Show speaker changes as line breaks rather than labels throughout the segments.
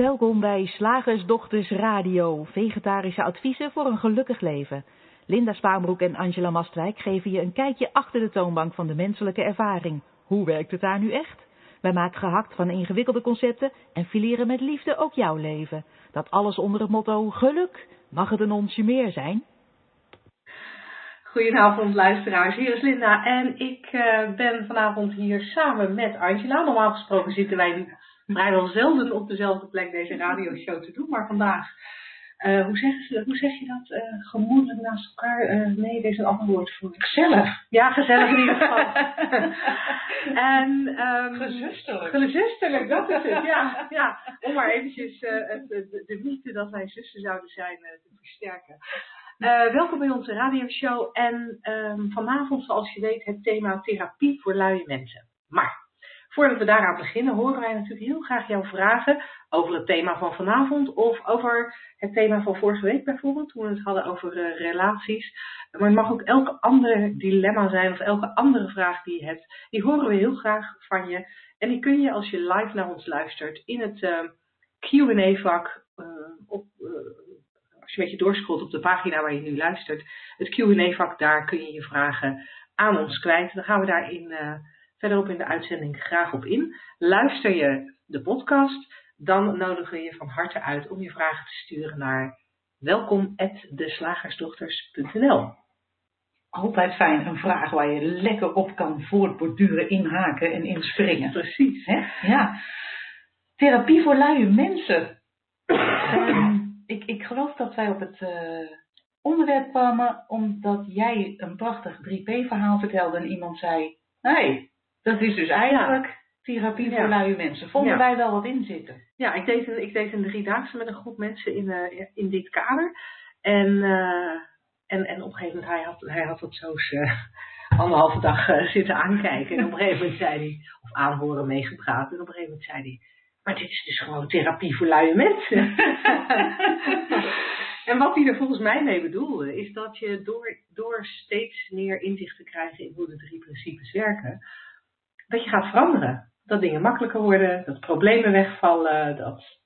Welkom bij Slagersdochters Radio, vegetarische adviezen voor een gelukkig leven. Linda Spaanbroek en Angela Mastwijk geven je een kijkje achter de toonbank van de menselijke ervaring. Hoe werkt het daar nu echt? Wij maken gehakt van ingewikkelde concepten en fileren met liefde ook jouw leven. Dat alles onder het motto geluk. Mag het een onsje meer zijn?
Goedenavond luisteraars, hier is Linda en ik uh, ben vanavond hier samen met Angela. Normaal gesproken zitten wij vrijwel zelden op dezelfde plek deze radioshow te doen, maar vandaag, uh, hoe, ze, hoe zeg je dat, uh, gemoedelijk naast elkaar, nee, deze ander woord voor.
Gezellig.
Ja, gezellig in ieder geval.
en, um, gezusterlijk.
Gezusterlijk, dat is het, ja. ja. Om maar eventjes de, de, de mythe dat wij zussen zouden zijn te versterken. Uh, welkom bij onze radioshow en um, vanavond, zoals je weet, het thema therapie voor luie mensen. Maar voordat we daaraan beginnen, horen wij natuurlijk heel graag jouw vragen over het thema van vanavond of over het thema van vorige week bijvoorbeeld, toen we het hadden over uh, relaties. Maar het mag ook elke andere dilemma zijn of elke andere vraag die je hebt. Die horen we heel graag van je. En die kun je als je live naar ons luistert in het uh, Q&A vak op als je een beetje doorscrollt op de pagina waar je nu luistert, het Q&A-vak, daar kun je je vragen aan ons kwijt. Dan gaan we daar in, uh, verderop in de uitzending graag op in. Luister je de podcast, dan nodigen we je van harte uit om je vragen te sturen naar welkom@deslagersdochters.nl.
Altijd fijn, een vraag waar je lekker op kan voortborduren, inhaken en inspringen.
Precies.
Hè? Ja. Therapie voor luie mensen. um, ik, ik geloof dat wij op het uh, onderwerp kwamen omdat jij een prachtig 3P-verhaal vertelde en iemand zei: Nee, dat is dus eigenlijk therapie voor luie mensen. Vonden wij wel wat in zitten?
Ja, ik deed een, ik deed een driedaagse met een groep mensen in, uh, in dit kader. En, uh, en, en op een gegeven moment, hij had, hij had dat zo anderhalve dag zitten aankijken. En op een gegeven moment zei hij, of aanhoren meegepraat. En op een gegeven moment zei hij maar dit is dus gewoon therapie voor luie mensen. en wat hij er volgens mij mee bedoelde, is dat je door, door steeds meer inzicht te krijgen in hoe de drie principes werken, dat je gaat veranderen. Dat dingen makkelijker worden, dat problemen wegvallen, dat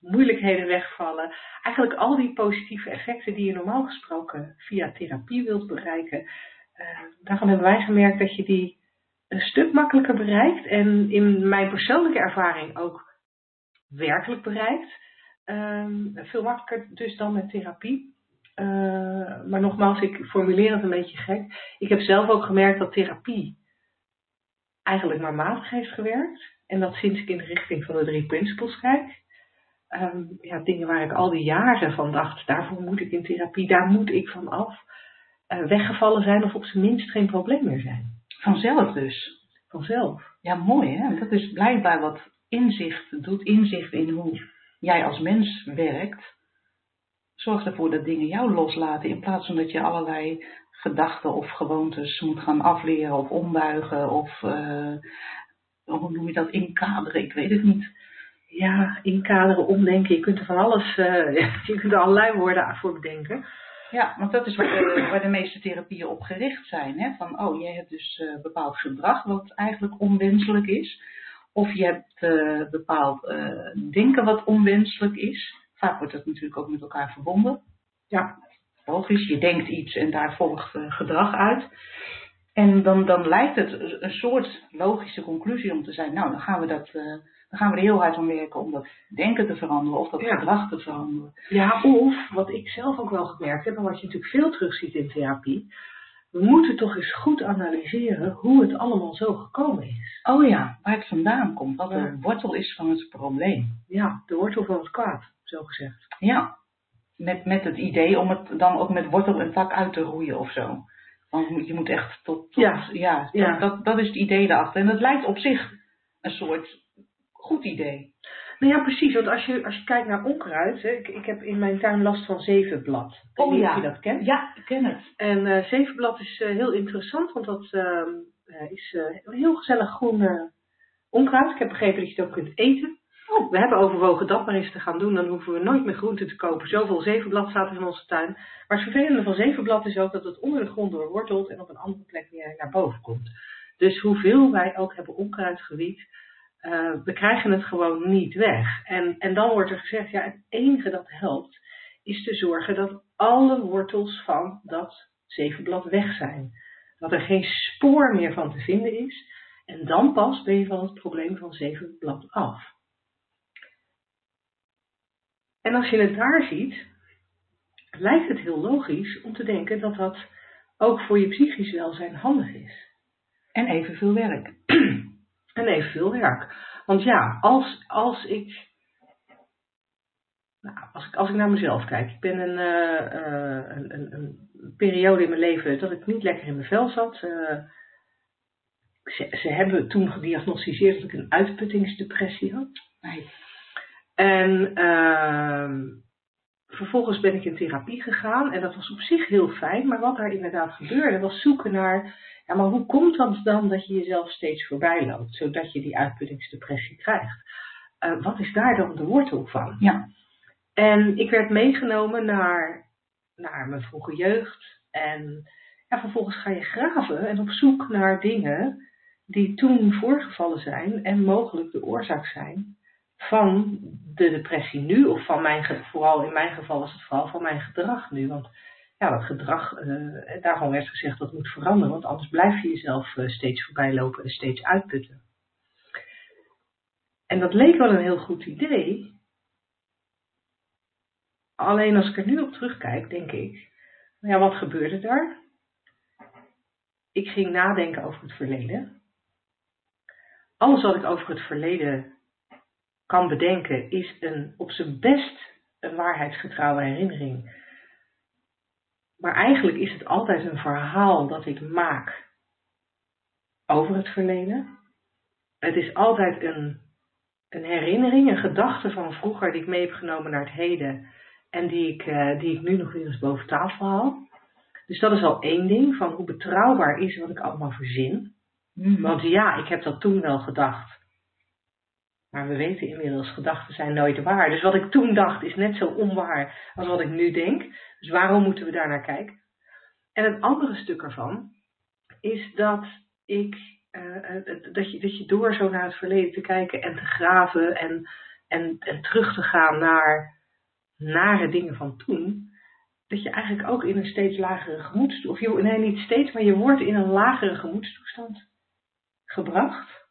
moeilijkheden wegvallen. Eigenlijk al die positieve effecten die je normaal gesproken via therapie wilt bereiken. Uh, daarvan hebben wij gemerkt dat je die een stuk makkelijker bereikt en in mijn persoonlijke ervaring ook werkelijk bereikt. Um, veel makkelijker dus dan met therapie. Uh, maar nogmaals, ik formuleer het een beetje gek. Ik heb zelf ook gemerkt dat therapie eigenlijk maar matig heeft gewerkt. En dat sinds ik in de richting van de drie principles kijk. Um, ja, dingen waar ik al die jaren van dacht, daarvoor moet ik in therapie, daar moet ik van af. Uh, weggevallen zijn of op zijn minst geen probleem meer zijn.
Vanzelf dus.
Vanzelf.
Ja, mooi hè. Dat is blijkbaar wat inzicht doet, inzicht in hoe jij als mens werkt. Zorgt ervoor dat dingen jou loslaten in plaats van dat je allerlei gedachten of gewoontes moet gaan afleren of ombuigen of uh, hoe noem je dat, inkaderen, ik weet het niet.
Ja, inkaderen, omdenken, je kunt er van alles, uh, je kunt er allerlei woorden voor bedenken.
Ja, want dat is waar de, waar de meeste therapieën op gericht zijn. Hè? Van, oh, jij hebt dus uh, bepaald gedrag wat eigenlijk onwenselijk is. Of je hebt bepaald denken wat onwenselijk is. Vaak wordt dat natuurlijk ook met elkaar verbonden. Ja, logisch. Je denkt iets en daar volgt gedrag uit. En dan, dan lijkt het een soort logische conclusie om te zijn, nou, dan gaan we dat dan gaan we er heel hard aan werken om dat denken te veranderen of dat ja. gedrag te veranderen.
Ja, of wat ik zelf ook wel gemerkt heb, en wat je natuurlijk veel terugziet in therapie, we moeten toch eens goed analyseren hoe het allemaal zo gekomen is.
Oh ja, waar het vandaan komt, wat de wortel is van het probleem.
Ja, de wortel van het kwaad, zo gezegd.
Ja, met, met het idee om het dan ook met wortel en tak uit te roeien of zo. Want je moet echt tot, tot ja, ja, ja. Dat, dat is het idee daarachter. En dat lijkt op zich een soort goed idee.
Nou ja, precies. Want als je, als je kijkt naar onkruid, hè, ik, ik heb in mijn tuin last van zevenblad. Ik
oh ja.
Of je dat kent.
Ja, ik ken het.
En uh, zevenblad is uh, heel interessant, want dat uh, is een heel gezellig groen onkruid. Ik heb begrepen dat je het ook kunt eten. Oh. We hebben overwogen dat maar eens te gaan doen. Dan hoeven we nooit meer groenten te kopen. Zoveel zevenblad staat er in onze tuin. Maar het vervelende van zevenblad is ook dat het onder de grond doorwortelt en op een andere plek weer naar boven komt. Dus hoeveel wij ook hebben onkruidgebied, Uh, we krijgen het gewoon niet weg. En, en dan wordt er gezegd, ja, het enige dat helpt is te zorgen dat alle wortels van dat zevenblad weg zijn. Dat er geen spoor meer van te vinden is. En dan pas ben je van het probleem van zevenblad af. En als je het daar ziet, lijkt het heel logisch om te denken dat dat ook voor je psychisch welzijn handig is.
En evenveel werk.
En evenveel werk. Want ja, als, als ik. Nou, als, ik, als ik naar mezelf kijk, ik ben een, uh, een, een, een, periode in mijn leven dat ik niet lekker in mijn vel zat. Uh, ze, ze, hebben toen gediagnosticeerd dat ik een uitputtingsdepressie had.
Nee.
En uh, vervolgens ben ik in therapie gegaan en dat was op zich heel fijn, maar wat daar inderdaad gebeurde was zoeken naar, ja maar hoe komt dat dan dat je jezelf steeds voorbij loopt, zodat je die uitputtingsdepressie krijgt? Uh, wat is daar dan de wortel van?
Ja.
En ik werd meegenomen naar, naar mijn vroege jeugd en ja, vervolgens ga je graven en op zoek naar dingen die toen voorgevallen zijn en mogelijk de oorzaak zijn van de depressie nu, of van mijn, vooral in mijn geval was het vooral van mijn gedrag nu. Want ja, dat gedrag, uh, daarvan werd gezegd dat moet veranderen, want anders blijf je jezelf uh, steeds voorbij lopen en steeds uitputten. En dat leek wel een heel goed idee. Alleen als ik er nu op terugkijk, denk ik, nou ja, wat gebeurde daar? Ik ging nadenken over het verleden. Alles wat ik over het verleden kan bedenken, is een, op zijn best een waarheidsgetrouwe herinnering. Maar eigenlijk is het altijd een verhaal dat ik maak over het verleden. Het is altijd een, een herinnering, een gedachte van vroeger die ik mee heb genomen naar het heden en die ik, uh, die ik nu nog weer eens boven tafel haal. Dus dat is al één ding, van hoe betrouwbaar is wat ik allemaal verzin.
Mm.
Want ja, ik heb dat toen wel gedacht. Maar we weten inmiddels, gedachten zijn nooit waar. Dus wat ik toen dacht is net zo onwaar als wat ik nu denk. Dus waarom moeten we daar naar kijken? En het andere stuk ervan is dat ik, uh, dat, je, dat je door zo naar het verleden te kijken en te graven en, en, en terug te gaan naar nare dingen van toen, dat je eigenlijk ook in een steeds lagere gemoedstoestand, of nee niet steeds, maar je wordt in een lagere gemoedstoestand gebracht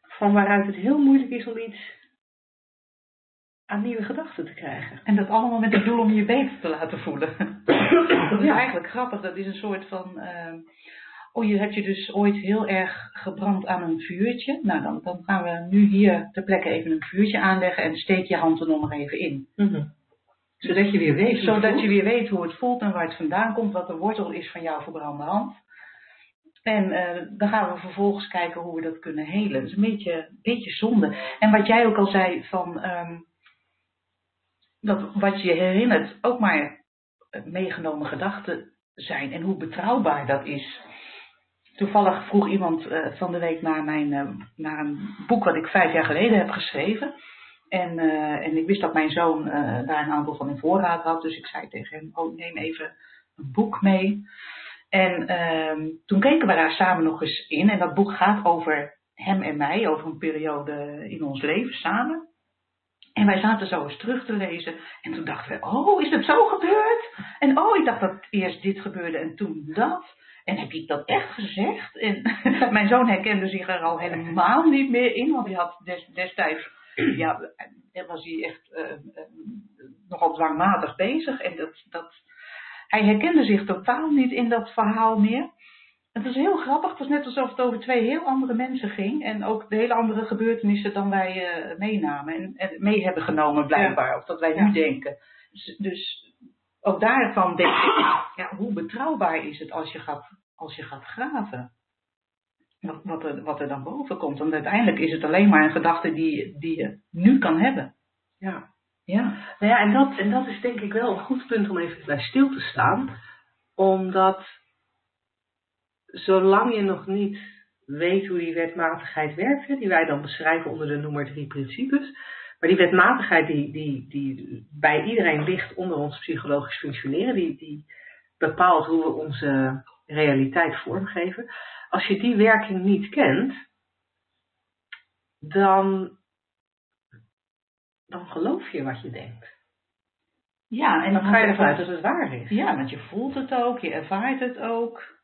van waaruit het heel moeilijk is om iets aan nieuwe gedachten te krijgen.
En dat allemaal met het doel om je beter te laten voelen. dat is ja. eigenlijk grappig. Dat is een soort van. Uh, oh, je hebt je dus ooit heel erg gebrand aan een vuurtje. Nou, dan, dan gaan we nu hier ter plekke even een vuurtje aanleggen en steek je hand er nog even in.
Mm-hmm. Zodat je weer weet.
Zodat je weer weet hoe het voelt en waar het vandaan komt, wat de wortel is van jouw verbrande hand. En uh, dan gaan we vervolgens kijken hoe we dat kunnen helen. Dat is een beetje, beetje zonde. En wat jij ook al zei van um, dat wat je herinnert ook maar meegenomen gedachten zijn en hoe betrouwbaar dat is. Toevallig vroeg iemand uh, van de week naar, mijn, uh, naar een boek wat ik vijf jaar geleden heb geschreven. En, en ik wist dat mijn zoon daar een aantal van in voorraad had. Dus ik zei tegen hem, oh neem even een boek mee. En um, toen keken we daar samen nog eens in. En dat boek gaat over hem en mij, over een periode in ons leven samen. En wij zaten zo eens terug te lezen. En toen dachten we, oh, is het zo gebeurd? En oh, ik dacht dat eerst dit gebeurde en toen dat. En heb ik dat echt gezegd? En mijn zoon herkende zich er al helemaal niet meer in. Want hij had des, destijds, ja, was hij echt uh, nogal dwangmatig bezig. En dat, dat, hij herkende zich totaal niet in dat verhaal meer. Het was heel grappig. Het was net alsof het over twee heel andere mensen ging. En ook de hele andere gebeurtenissen dan wij uh, meenamen. En, en, mee hebben genomen blijkbaar. Of dat wij ja. nu denken. Dus, dus, ook daarvan denk ik. Ja, hoe betrouwbaar is het als je gaat, als je gaat graven? Wat, wat, er, wat er dan boven komt. Want uiteindelijk is het alleen maar een gedachte die, die je nu kan hebben.
Ja. Ja, nou ja, en dat, en dat is denk ik wel een goed punt om even bij stil te staan. Omdat zolang je nog niet weet hoe die wetmatigheid werkt, die wij dan beschrijven onder de noemer drie principes. Maar die wetmatigheid die, die, die bij iedereen ligt onder ons psychologisch functioneren, die, die bepaalt hoe we onze realiteit vormgeven. Als je die werking niet kent, dan, dan geloof je wat je denkt.
Ja, en
Dan ga je ervan uit dat het waar is.
Ja, want je voelt het ook, je ervaart het ook.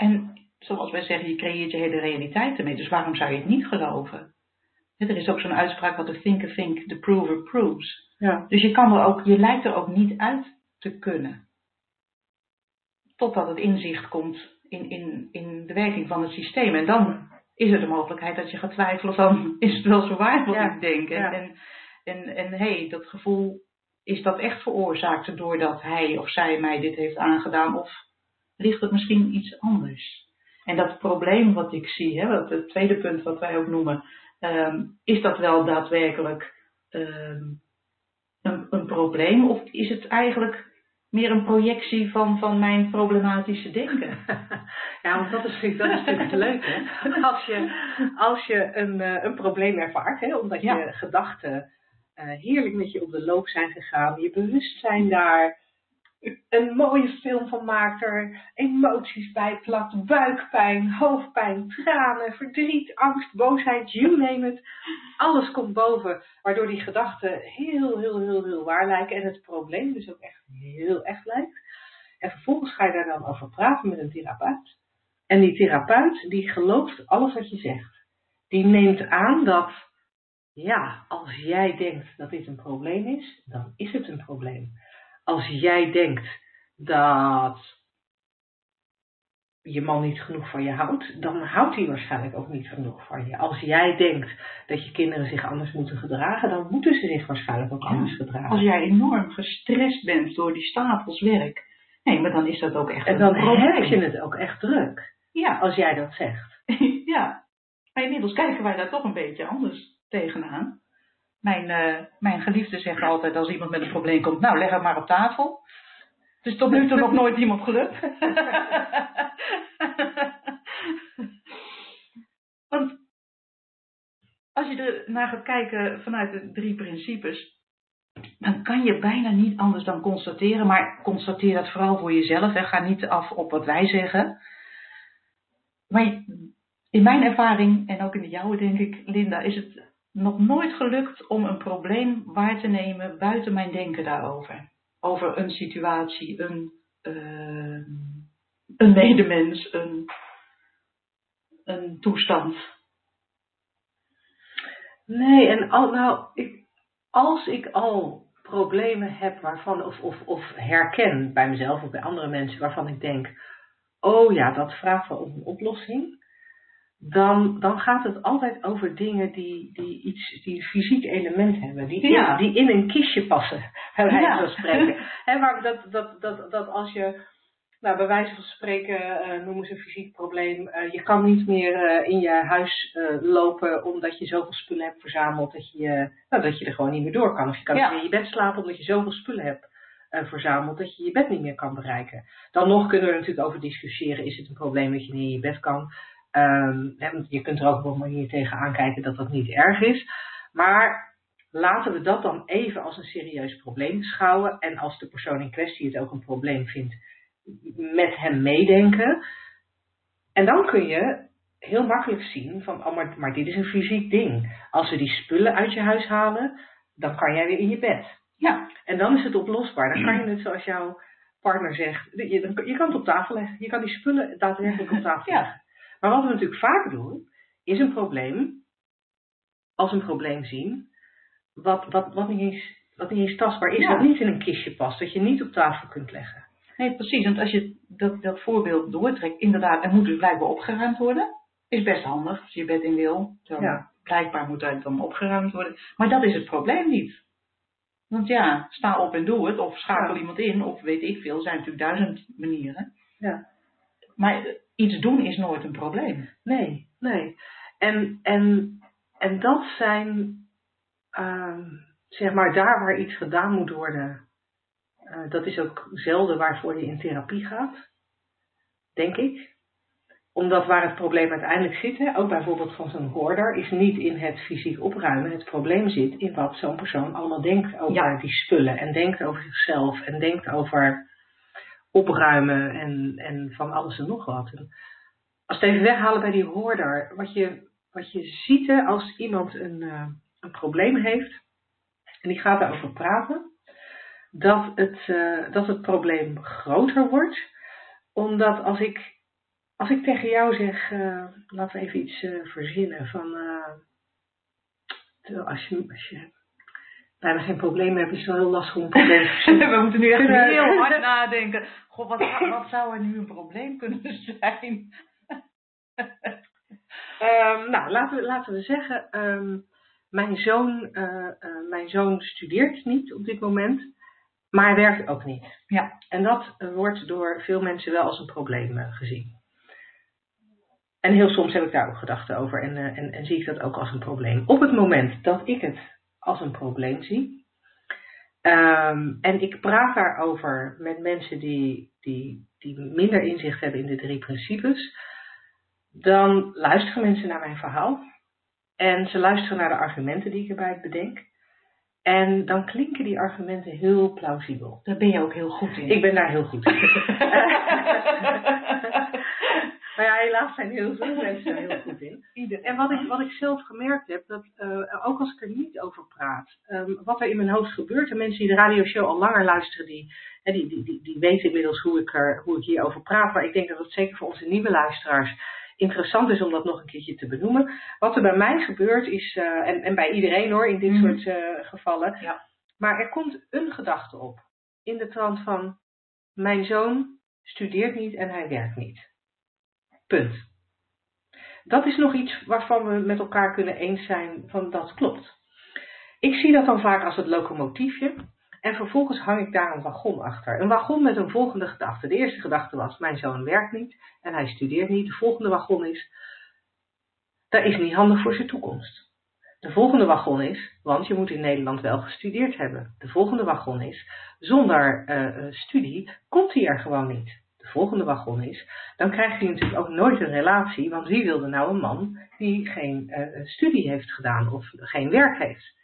En zoals wij zeggen, je creëert je hele realiteit ermee. Dus waarom zou je het niet geloven? Er is ook zo'n uitspraak wat de thinker think, the prover proves.
Ja.
Dus je kan er ook, je lijkt er ook niet uit te kunnen. Totdat het inzicht komt in, in, in de werking van het systeem. En dan is er de mogelijkheid dat je gaat twijfelen van, is het wel zo waar wat
Ja,
ik denk? En,
ja.
en, en, en hey, dat gevoel, is dat echt veroorzaakt doordat hij of zij mij dit heeft aangedaan? Of ligt het misschien iets anders? En dat probleem wat ik zie, hè, wat het tweede punt wat wij ook noemen, ehm, is dat wel daadwerkelijk ehm, een, een probleem? Of is het eigenlijk meer een projectie van, van mijn problematische denken?
Ja, want dat is, dat is natuurlijk het leuke. Als je, als je een, eh, een probleem ervaart, hè, omdat
Ja.
je gedachten eh, heerlijk met je op de loop zijn gegaan, je bewustzijn daar een mooie film van maakt, er emoties bij plakt, buikpijn, hoofdpijn, tranen, verdriet, angst, boosheid, you name it. Alles komt boven, waardoor die gedachten heel, heel, heel, heel waar lijken en het probleem dus ook echt heel echt lijkt. En vervolgens ga je daar dan over praten met een therapeut. En die therapeut die gelooft alles wat je zegt. Die neemt aan dat, ja, als jij denkt dat dit een probleem is, dan is het een probleem. Als jij denkt dat je man niet genoeg van je houdt, dan houdt hij waarschijnlijk ook niet genoeg van je. Als jij denkt dat je kinderen zich anders moeten gedragen, dan moeten ze zich waarschijnlijk ook
Ja.
anders gedragen.
Als jij enorm gestrest bent door die stapels werk, nee, maar dan is dat ook echt
en dan
probleem.
heb je het ook echt druk,
Ja,
als jij dat zegt.
ja. Maar inmiddels kijken wij daar toch een beetje anders tegenaan. Mijn, eh, mijn geliefde zegt altijd als iemand met een probleem komt, nou leg het maar op tafel. Het is tot nu toe nog nooit iemand gelukt. Want als je er naar gaat kijken vanuit de drie principes, dan kan je bijna niet anders dan constateren, maar constateer dat vooral voor jezelf en ga niet af op wat wij zeggen. Maar in mijn ervaring, en ook in de jouwe denk ik, Linda, is het nog nooit gelukt om een probleem waar te nemen buiten mijn denken daarover. Over een situatie, een, eh, een medemens, een, een toestand.
Nee, en al, nou, ik, als ik al problemen heb waarvan, of, of, of herken bij mezelf of bij andere mensen waarvan ik denk, oh ja, dat vraagt wel om een oplossing, dan, dan gaat het altijd over dingen die, die iets, die een fysiek element hebben, die, in- die in een kistje passen, bij wijze
Ja.
van spreken. Maar dat, dat, dat, dat als je, nou, bij wijze van spreken, eh, noemen ze een fysiek probleem, eh, je kan niet meer eh, in je huis lopen omdat je zoveel spullen hebt verzameld dat je, nou, dat je er gewoon niet meer door kan. Of je kan
Ja.
niet meer in je bed slapen omdat je zoveel spullen hebt verzameld dat je je bed niet meer kan bereiken. Dan nog kunnen we er natuurlijk over discussiëren, is het een probleem dat je niet in je bed kan? Ehm, je kunt er ook op een manier tegenaan kijken dat dat niet erg is. Maar laten we dat dan even als een serieus probleem beschouwen. En als de persoon in kwestie het ook een probleem vindt, met hem meedenken. En dan kun je heel makkelijk zien van, oh, maar, maar dit is een fysiek ding. Als we die spullen uit je huis halen, dan kan jij weer in je bed.
Ja,
En dan is het oplosbaar. Dan kan je het zoals jouw partner zegt, je, kan het op tafel leggen. Je kan die spullen daadwerkelijk op tafel
Ja.
Maar wat we natuurlijk vaak doen, is een probleem als een probleem zien, wat, wat, wat, niet, eens, wat niet eens tastbaar is,
Ja.
wat niet in een kistje past, dat je niet op tafel kunt leggen.
nee, precies. Want als je dat, dat voorbeeld doortrekt, inderdaad, er moet dus blijkbaar opgeruimd worden. Is best handig als je bed in wil. Dan
Ja.
Blijkbaar moet het dan opgeruimd worden. Maar dat is het probleem niet. Want ja, sta op en doe het. Of schakel
Ja.
iemand in. Of weet ik veel. Er zijn natuurlijk duizend manieren.
Ja.
Maar iets doen is nooit een probleem.
Nee, nee. En, en, en dat zijn, ehm, zeg maar, daar waar iets gedaan moet worden, eh, dat is ook zelden waarvoor je in therapie gaat, denk ik. Omdat waar het probleem uiteindelijk zit, hè, ook bijvoorbeeld van zo'n hoorder, is niet in het fysiek opruimen. Het probleem zit in wat zo'n persoon allemaal denkt over
Ja.
die spullen. En denkt over zichzelf. En denkt over opruimen en, en van alles en nog wat. Als het even weghalen bij die hoorder, wat je wat je ziet als iemand een, uh, een probleem heeft en die gaat daarover praten, dat het, uh, dat het probleem groter wordt. Omdat als ik, als ik tegen jou zeg, uh, laten we even iets verzinnen van als je, als je bijna geen probleem hebt, is wel heel lastig om een probleem te.
We moeten nu echt heel hard nadenken. Goh, wat, wat zou er nu een probleem kunnen zijn?
um, nou, laten we, laten we zeggen, um, mijn, zoon, uh, uh, mijn zoon studeert niet op dit moment, maar hij werkt ook niet.
Ja.
En dat wordt door veel mensen wel als een probleem gezien. En heel soms heb ik daar ook gedachten over en, en, en zie ik dat ook als een probleem. Op het moment dat ik het als een probleem zie, um, en ik praat daarover met mensen die, die, die minder inzicht hebben in de drie principes, dan luisteren mensen naar mijn verhaal. En ze luisteren naar de argumenten die ik erbij bedenk. En dan klinken die argumenten heel plausibel.
Daar ben je ook heel goed in.
Ik ben daar heel goed in. maar ja, helaas zijn heel veel mensen daar heel goed in. En wat ik, wat ik zelf gemerkt heb, dat uh, ook als ik er niet over praat, um, wat er in mijn hoofd gebeurt, en mensen die de radioshow al langer luisteren, die, die, die, die, die weten inmiddels hoe ik, er, hoe ik hierover praat. Maar ik denk dat het zeker voor onze nieuwe luisteraars interessant is om dat nog een keertje te benoemen. Wat er bij mij gebeurt is, uh, en, en bij iedereen hoor, in dit
Mhm.
soort uh, gevallen.
Ja.
Maar er komt een gedachte op. In de trant van, mijn zoon studeert niet en hij werkt niet. Punt. Dat is nog iets waarvan we met elkaar kunnen eens zijn van dat klopt. Ik zie dat dan vaak als het locomotiefje. En vervolgens hang ik daar een wagon achter. Een wagon met een volgende gedachte. De eerste gedachte was, mijn zoon werkt niet en hij studeert niet. De volgende wagon is, dat is niet handig voor zijn toekomst. De volgende wagon is, want je moet in Nederland wel gestudeerd hebben. De volgende wagon is, zonder uh, studie komt hij er gewoon niet. De volgende wagon is, dan krijgt hij natuurlijk ook nooit een relatie, want wie wilde nou een man die geen uh, studie heeft gedaan of geen werk heeft?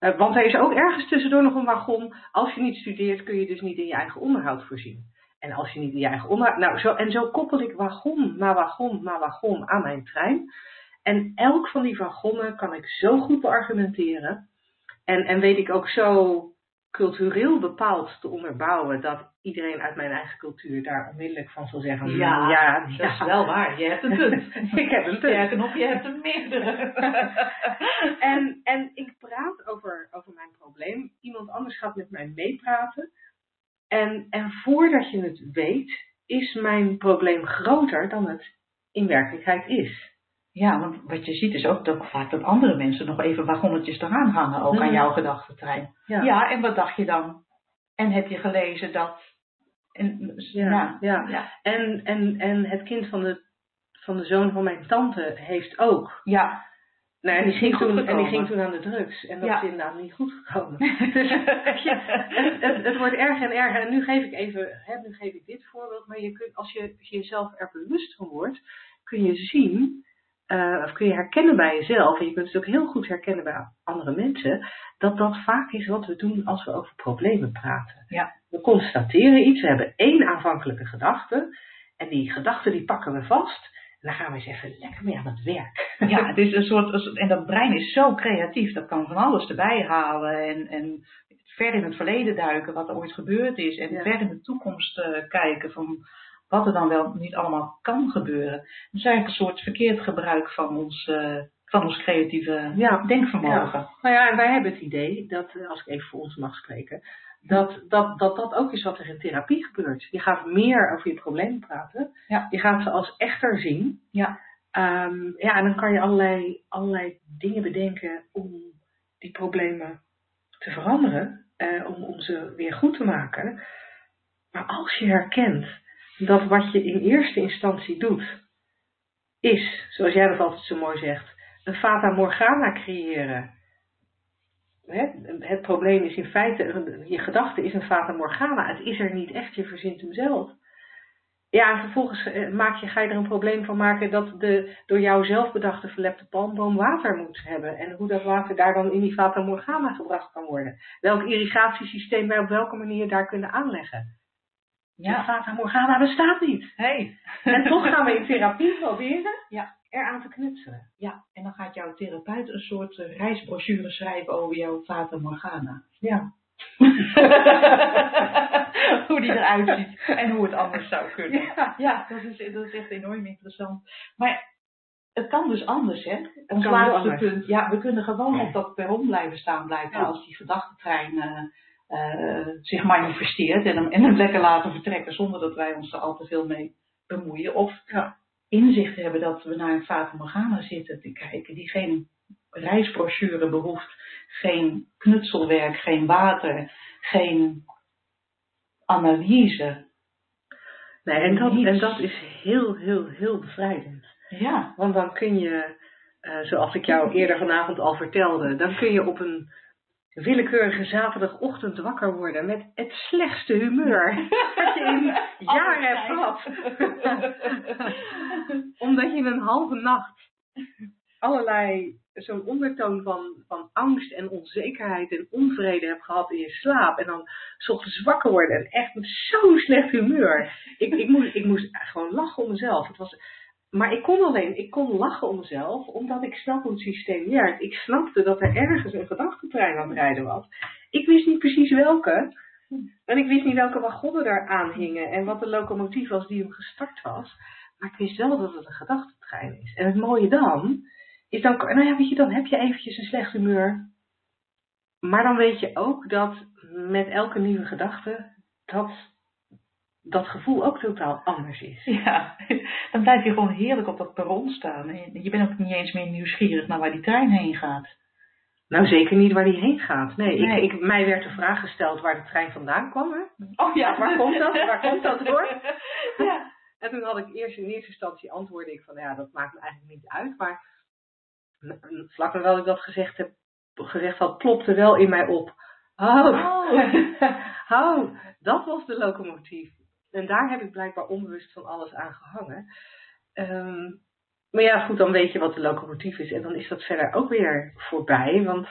Uh, want er is ook ergens tussendoor nog een wagon. Als je niet studeert, kun je dus niet in je eigen onderhoud voorzien. En als je niet in je eigen onderhoud. Nou, zo, en zo koppel ik wagon na wagon na wagon aan mijn trein. En elk van die wagonnen kan ik zo goed beargumenteren. En, en weet ik ook zo cultureel bepaald te onderbouwen dat iedereen uit mijn eigen cultuur daar onmiddellijk van zal zeggen:
Ja,
ja,
dat
ja.
is wel waar. Je hebt een punt.
ik heb een punt.
Sterker nog, je hebt er meerdere.
en, en ik praat over, over mijn probleem. Iemand anders gaat met mij meepraten. En, en voordat je het weet, is mijn probleem groter dan het in werkelijkheid is.
Ja, want wat je ziet is ook dat vaak dat andere mensen nog even wagonnetjes eraan hangen, ook aan
Mhm.
jouw gedachtentrein.
Ja.
Ja, en wat dacht je dan? En heb je gelezen dat... En,
Ja,
ja,
ja.
ja.
En, en, en het kind van de, van de zoon van mijn tante heeft ook.
ja.
Nou, en, die ging toen, en die ging toen aan de drugs. En dat is inderdaad niet goed gekomen. dus het wordt erger en erger. En nu geef ik even, hè, nu geef ik dit voorbeeld. Maar je kunt, als, je, als je jezelf er bewust van wordt, kun je zien, uh, of kun je herkennen bij jezelf. En je kunt het ook heel goed herkennen bij andere mensen. Dat dat vaak is wat we doen als we over problemen praten.
Ja.
We constateren iets, we hebben één aanvankelijke gedachte. En die gedachte die pakken we vast. En dan gaan we eens even lekker mee aan het werk.
Ja, het is een soort, en dat brein is zo creatief, dat kan van alles erbij halen en, en ver in het verleden duiken, wat er ooit gebeurd is, en
Ja.
ver in de toekomst uh, kijken van wat er dan wel niet allemaal kan gebeuren. Het is eigenlijk een soort verkeerd gebruik van ons, uh, van ons creatieve
Ja.
denkvermogen.
Ja. Nou ja, en wij hebben het idee dat, uh, als ik even voor ons mag spreken, dat dat, dat dat ook is wat er in therapie gebeurt. Je gaat meer over je problemen praten.
Ja.
Je gaat ze als echter zien.
Ja.
Um, ja, en dan kan je allerlei, allerlei dingen bedenken om die problemen te veranderen. Uh, om, om ze weer goed te maken. Maar als je herkent dat wat je in eerste instantie doet, is, zoals jij dat altijd zo mooi zegt, een fata morgana creëren. Het, probleem is in feite, je gedachte is een fata morgana. Het is er niet echt, je verzint hem zelf. Ja, en vervolgens eh, maak je, ga je er een probleem van maken dat de door jou zelf bedachte verlepte palmboom water moet hebben. En hoe dat water daar dan in die fata morgana gebracht kan worden. Welk irrigatiesysteem wij op welke manier daar kunnen aanleggen. Ja. Fata Morgana bestaat niet.
Hey.
En toch gaan we in therapie proberen
Ja.
eraan te knutselen.
Ja, en dan gaat jouw therapeut een soort eh, reisbrochure schrijven over jouw Fata Morgana.
Ja.
hoe die eruit ziet en hoe het anders zou kunnen.
Ja.
Ja, dat is, dat is echt enorm interessant. Maar het kan dus anders, hè? Ons laatste punt. Ja, we kunnen gewoon op dat perron blijven staan blijven
Ja.
als die gedachtentrein eh, eh, zich manifesteert. En hem, en hem lekker laten vertrekken zonder dat wij ons er al te veel mee bemoeien. Of
Ja.
inzicht hebben dat we naar een Fata Morgana zitten te kijken die geen reisbrochure behoeft. Geen knutselwerk, geen water, geen analyse.
Nee, en dat, en dat is heel, heel, heel bevrijdend.
Ja,
Want dan kun je, eh, zoals ik jou eerder vanavond al vertelde, dan kun je op een willekeurige zaterdagochtend wakker worden met het slechtste humeur dat je in jaren hebt gehad. Omdat je in een halve nacht allerlei, zo'n ondertoon van, van angst en onzekerheid en onvrede hebt gehad in je slaap. En dan 's ochtends wakker worden en echt met zo'n slecht humeur. Ik, ik, moest, ik moest gewoon lachen om mezelf. Het was, maar ik kon alleen, ik kon lachen om mezelf, omdat ik snap hoe het systeem werkt. Ik snapte dat er ergens een gedachtentrein aan het rijden was. Ik wist niet precies welke. En ik wist niet welke wagonnen daar hingen en wat de locomotief was die hem gestart was. Maar ik wist wel dat het een gedachtentrein is. En het mooie dan, is dan, nou ja, weet je, dan heb je eventjes een slecht humeur. Maar dan weet je ook dat met elke nieuwe gedachte, dat dat gevoel ook totaal anders is.
ja, dan blijf je gewoon heerlijk op dat perron staan. En je bent ook niet eens meer nieuwsgierig naar waar die trein heen gaat.
Nou, zeker niet waar die heen gaat. Nee,
Nee.
Ik, ik, mij werd de vraag gesteld waar de trein vandaan kwam. Hè?
Oh
ja, waar komt dat? Waar komt dat door?
Ja.
En toen had ik eerst in eerste instantie antwoordde ik van, ja, dat maakt me eigenlijk niet uit. Maar vlak nadat ik dat gezegd, heb, gezegd had, plopte wel in mij op. Oh, oh, dat was de locomotief. En daar heb ik blijkbaar onbewust van alles aan gehangen. Ehm, maar ja, goed, dan weet je wat de locomotief is. En dan is dat verder ook weer voorbij. Want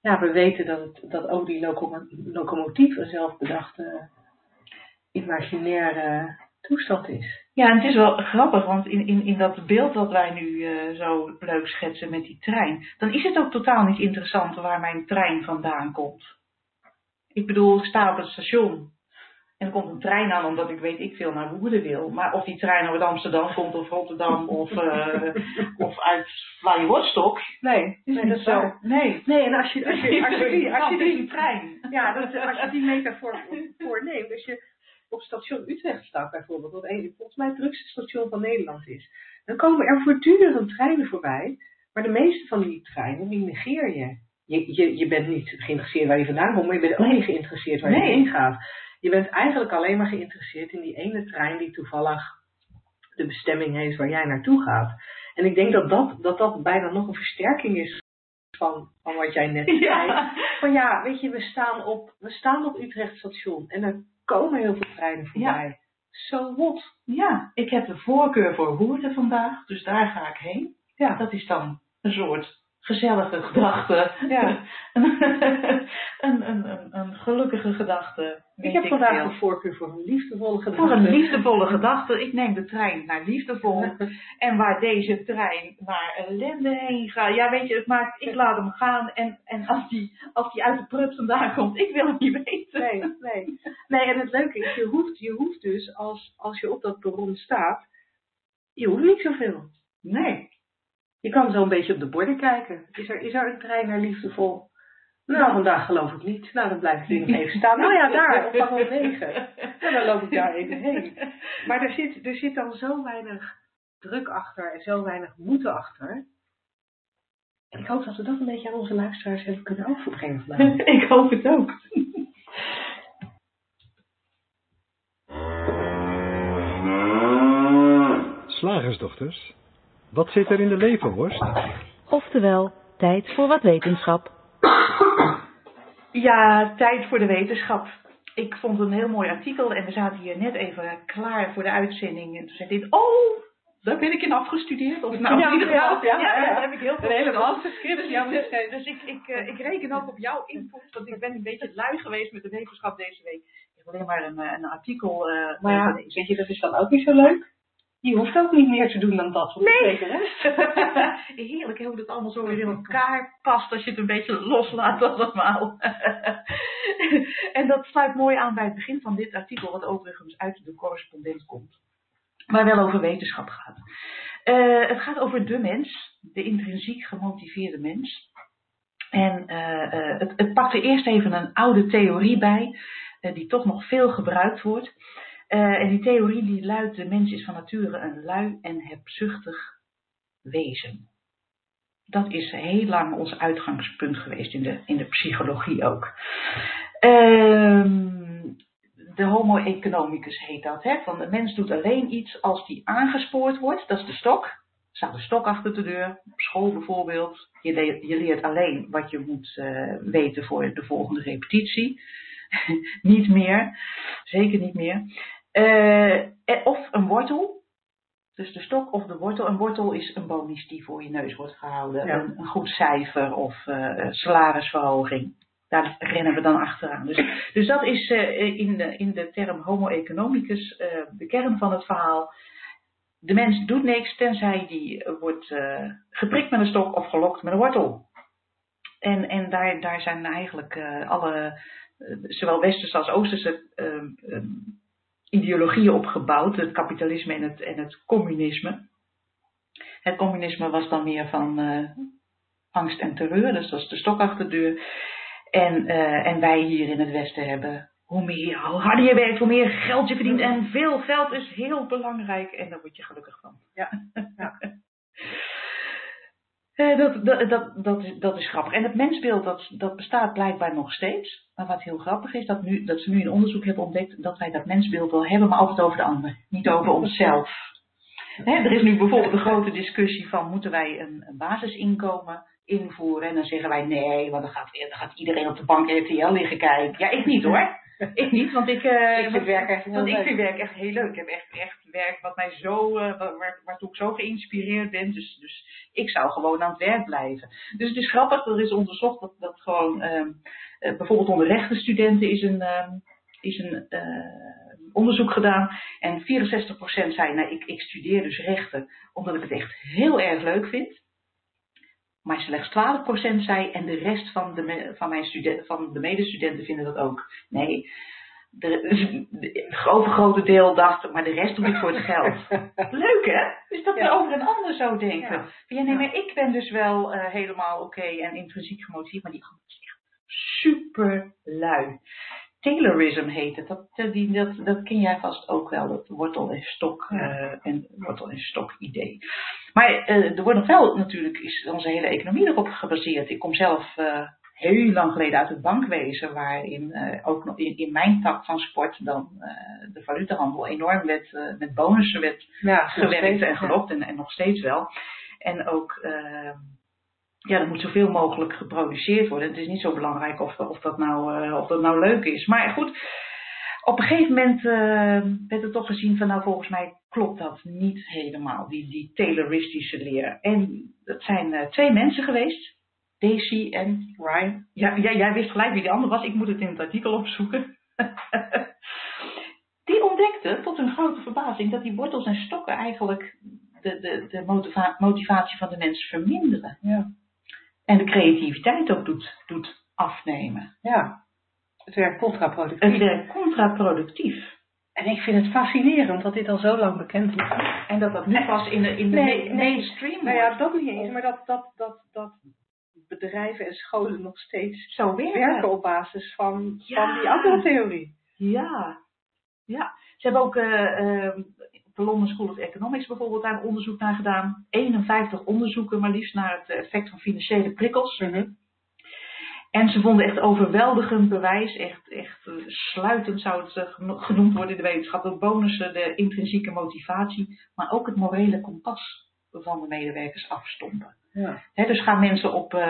ja, we weten dat, het, dat ook die locomo- locomotief een zelfbedachte, imaginaire toestand is.
Ja, en het is wel grappig, want in, in, in dat beeld dat wij nu eh, zo leuk schetsen met die trein, dan is het ook totaal niet interessant waar mijn trein vandaan komt. Ik bedoel, ik sta op het station en er komt een trein aan omdat ik weet ik veel naar Woerden wil. Maar of die trein uit Amsterdam komt of Rotterdam of, eh, of uit Vladivostok,
Nee, nee dat is
zo. Nee.
Nee, en als je, als je, als je, die, als je die,
die trein.
ja, dat, als je die metafoor voorneemt, als je op station Utrecht staat bijvoorbeeld, wat een, volgens mij het drukste station van Nederland is, dan komen er voortdurend treinen voorbij, maar de meeste van die treinen, die negeer je. Je, je, je bent niet geïnteresseerd waar die vandaan komt, maar je bent ook niet geïnteresseerd waar
Nee.
heen gaat. Je bent eigenlijk alleen maar geïnteresseerd in die ene trein die toevallig de bestemming heeft waar jij naartoe gaat. En ik denk dat dat, dat, dat bijna nog een versterking is van, van wat jij net zei.
Ja.
Van ja, weet je, we staan op, we staan op Utrecht station en er komen heel veel treinen voorbij. So what?
ja, ik heb de voorkeur voor Woerden vandaag, dus daar ga ik heen.
Ja,
Dat is dan een soort gezellige gedachte.
Ja.
een, een, een, een gelukkige gedachte.
ik heb vandaag
veel.
een voorkeur voor een liefdevolle gedachte.
Voor een liefdevolle gedachte. Ik neem de trein naar liefdevol. En waar deze trein naar ellende heen gaat. Ja, weet je, het maakt, ik laat hem gaan. En, en als, die, als die uit de prut vandaan komt, ik wil het niet weten.
Nee, nee. Nee, en het leuke is, je hoeft, je hoeft dus, als, als je op dat perron staat, je hoeft niet zoveel.
Nee.
Je kan zo een beetje op de borden kijken. Is er, is er een trein naar liefdevol? Nou, vandaag geloof ik niet. Nou, dan blijf ik hier nog even staan. Nou ja, daar, op 9. Nou, dan loop ik daar even heen. Maar er zit, er zit dan zo weinig druk achter en zo weinig moeten achter. En ik hoop dat we dat een beetje aan onze luisteraars hebben kunnen overbrengen vandaag.
ik hoop het ook.
Slagersdochters, wat zit er in de leverworst?
Oftewel, tijd voor wat wetenschap.
Ja, tijd voor de wetenschap. Ik vond een heel mooi artikel en we zaten hier net even klaar voor de uitzending. En toen zei dit, oh, daar ben ik in afgestudeerd. Of nou,
Ja,
in ieder
ja,
geval,
ja, ja.
daar heb ik heel veel
Een hele jou
Dus,
geschreven.
dus ik, ik, eh, ik reken ook op jouw input, want ik ben een beetje lui geweest met de wetenschap deze week. heb alleen maar een, een artikel uh,
Maar ja, weet je, dat is dan ook niet zo leuk. Je hoeft ook niet meer te doen dan dat
Nee.
rest.
Heerlijk hè, hoe het allemaal zo weer in elkaar past als je het een beetje loslaat allemaal. en dat sluit mooi aan bij het begin van dit artikel, wat overigens uit de correspondent komt. Maar wel over wetenschap gaat. Eh, het gaat over de mens, de intrinsiek gemotiveerde mens. En eh, eh, het, het pakt er eerst even een oude theorie bij, die toch nog veel gebruikt wordt. Eh, en die theorie die luidt, de mens is van nature een lui en hebzuchtig wezen. Dat is heel lang ons uitgangspunt geweest in de, in de psychologie ook. Ehm, de homo economicus heet dat. Hè? Van de mens doet alleen iets als die aangespoord wordt. Dat is de stok. Er staat een stok achter de deur. Op school bijvoorbeeld. Je, le- je leert alleen wat je moet eh, weten voor de volgende repetitie. niet meer. Zeker niet meer. Eh, of een wortel. Dus de stok of de wortel. Een wortel is een bonus die voor je neus wordt gehouden.
Ja.
Een, een goed cijfer of eh, salarisverhoging. Daar rennen we dan achteraan. Dus, dus dat is eh, in, de, in de term homo economicus de kern van het verhaal. De mens doet niks tenzij die wordt geprikt met een stok of gelokt met een wortel. En, en daar, daar zijn eigenlijk alle, zowel westerse als oosterse eh, eh, ideologieën op gebouwd. Het kapitalisme en het, en het communisme. Het communisme was dan meer van eh, angst en terreur, dus dat is de stok achter de deur. En, eh, en wij hier in het Westen hebben, hoe, meer, hoe harder je werkt, hoe meer geld je verdient. En veel geld is heel belangrijk en daar word je gelukkig van.
Ja, ja.
Eh, dat, dat, dat, dat, is, dat is grappig. En het mensbeeld dat, dat bestaat blijkbaar nog steeds. Maar wat heel grappig is, dat, nu, dat ze nu in onderzoek hebben ontdekt dat wij dat mensbeeld wel hebben, maar altijd over de ander, niet over onszelf. Er is nu bijvoorbeeld een grote discussie van moeten wij een, een basisinkomen invoeren. En dan zeggen wij nee, want dan gaat, dan gaat iedereen op de bank RTL liggen kijken. Ja, ik niet hoor. Ik niet, want ik, eh,
Ik vind werk echt heel
want ik
leuk.
vind werk echt heel leuk. Ik heb echt, echt werk wat mij zo, eh, wa- waar, waartoe ik zo geïnspireerd ben. Dus, dus ik zou gewoon aan het werk blijven. Dus het is grappig, er is onderzocht dat, dat gewoon, ehm, eh, bijvoorbeeld onder rechtenstudenten is een, ehm, is een eh, onderzoek gedaan. En 64% zei, nou ik, ik studeer dus rechten omdat ik het echt heel erg leuk vind. Maar slechts 12% zei, en de rest van de, van mijn studen- van de medestudenten vinden dat ook. Nee, de, het overgrote deel dacht, maar de rest doe ik voor het geld. Leuk hè? Dus dat we
Ja.
over een ander zo denken.
Ja,
nee, maar ik ben dus wel eh, helemaal oké en intrinsiek gemotiveerd, maar die ander is echt super lui. Taylorism heet het. Dat, eh, die, dat, dat ken jij vast ook wel, dat wortel en stok eh, en wortel en stok idee. Maar eh, er wordt nog wel natuurlijk, is onze hele economie erop gebaseerd. Ik kom zelf heel lang geleden uit het bankwezen, waarin ook nog in, in mijn tak van sport dan de valutahandel enorm werd, met bonussen werd
Ja,
gewerkt en gelokt en, en nog steeds wel. En ook, ja, er moet zoveel mogelijk geproduceerd worden. Het is niet zo belangrijk of, of, dat, nou, eh, of dat nou leuk is. Maar goed, op een gegeven moment eh, werd er toch gezien van, nou volgens mij klopt dat niet helemaal, die, die Tayloristische leer. En dat zijn eh, twee mensen geweest, Daisy en
Ryan.
ja, jij, jij wist gelijk wie die ander was. Ik moet het in het artikel opzoeken. die ontdekte tot hun grote verbazing dat die wortels en stokken eigenlijk de, de, de motiva- motivatie van de mens verminderen.
Ja.
En de creativiteit ook doet, doet afnemen.
ja. Het werkt contraproductief.
Het werkt contraproductief.
En ik vind het fascinerend dat dit al zo lang bekend is.
En dat dat nu pas in de, in de
Nee,
ma-
nee.
mainstream
Nou ja, dat niet eens, maar dat, dat, dat, dat bedrijven en scholen nog steeds
Zo werken.
werken op basis van,
Ja.
van die andere theorie.
Ja, ja. Ze hebben ook eh, eh, op de London School of Economics bijvoorbeeld daar onderzoek naar gedaan. 51 onderzoeken maar liefst naar het effect van financiële prikkels. En ze vonden echt overweldigend bewijs, echt, echt eh, sluitend zou het eh, geno- genoemd worden in de wetenschap. De bonussen, de intrinsieke motivatie, maar ook het morele kompas van de medewerkers afstompen.
Ja.
Dus gaan mensen op eh,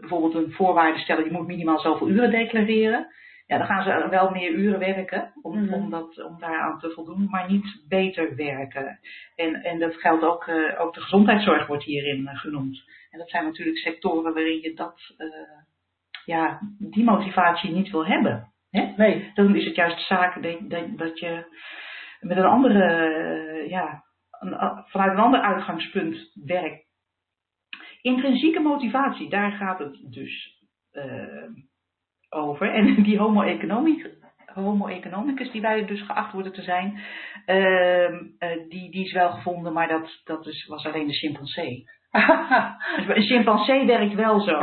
bijvoorbeeld een voorwaarde stellen, je moet minimaal zoveel uren declareren. Ja, dan gaan ze wel meer uren werken om,
Mhm.
om, dat, om daaraan te voldoen, maar niet beter werken. En, en dat geldt ook, eh, ook de gezondheidszorg wordt hierin eh, genoemd. En dat zijn natuurlijk sectoren waarin je dat, eh, ja, die motivatie niet wil hebben. Hè?
Nee.
Dan is het juist zaak dat, je met een andere, ja, een- vanuit een ander uitgangspunt werkt. Intrinsieke motivatie, daar gaat het dus over. En die homo homo economicus, die wij dus geacht worden te zijn, ehm, eh, die, die is wel gevonden, maar dat, dat is, was alleen de chimpansee. Een chimpansee werkt wel zo.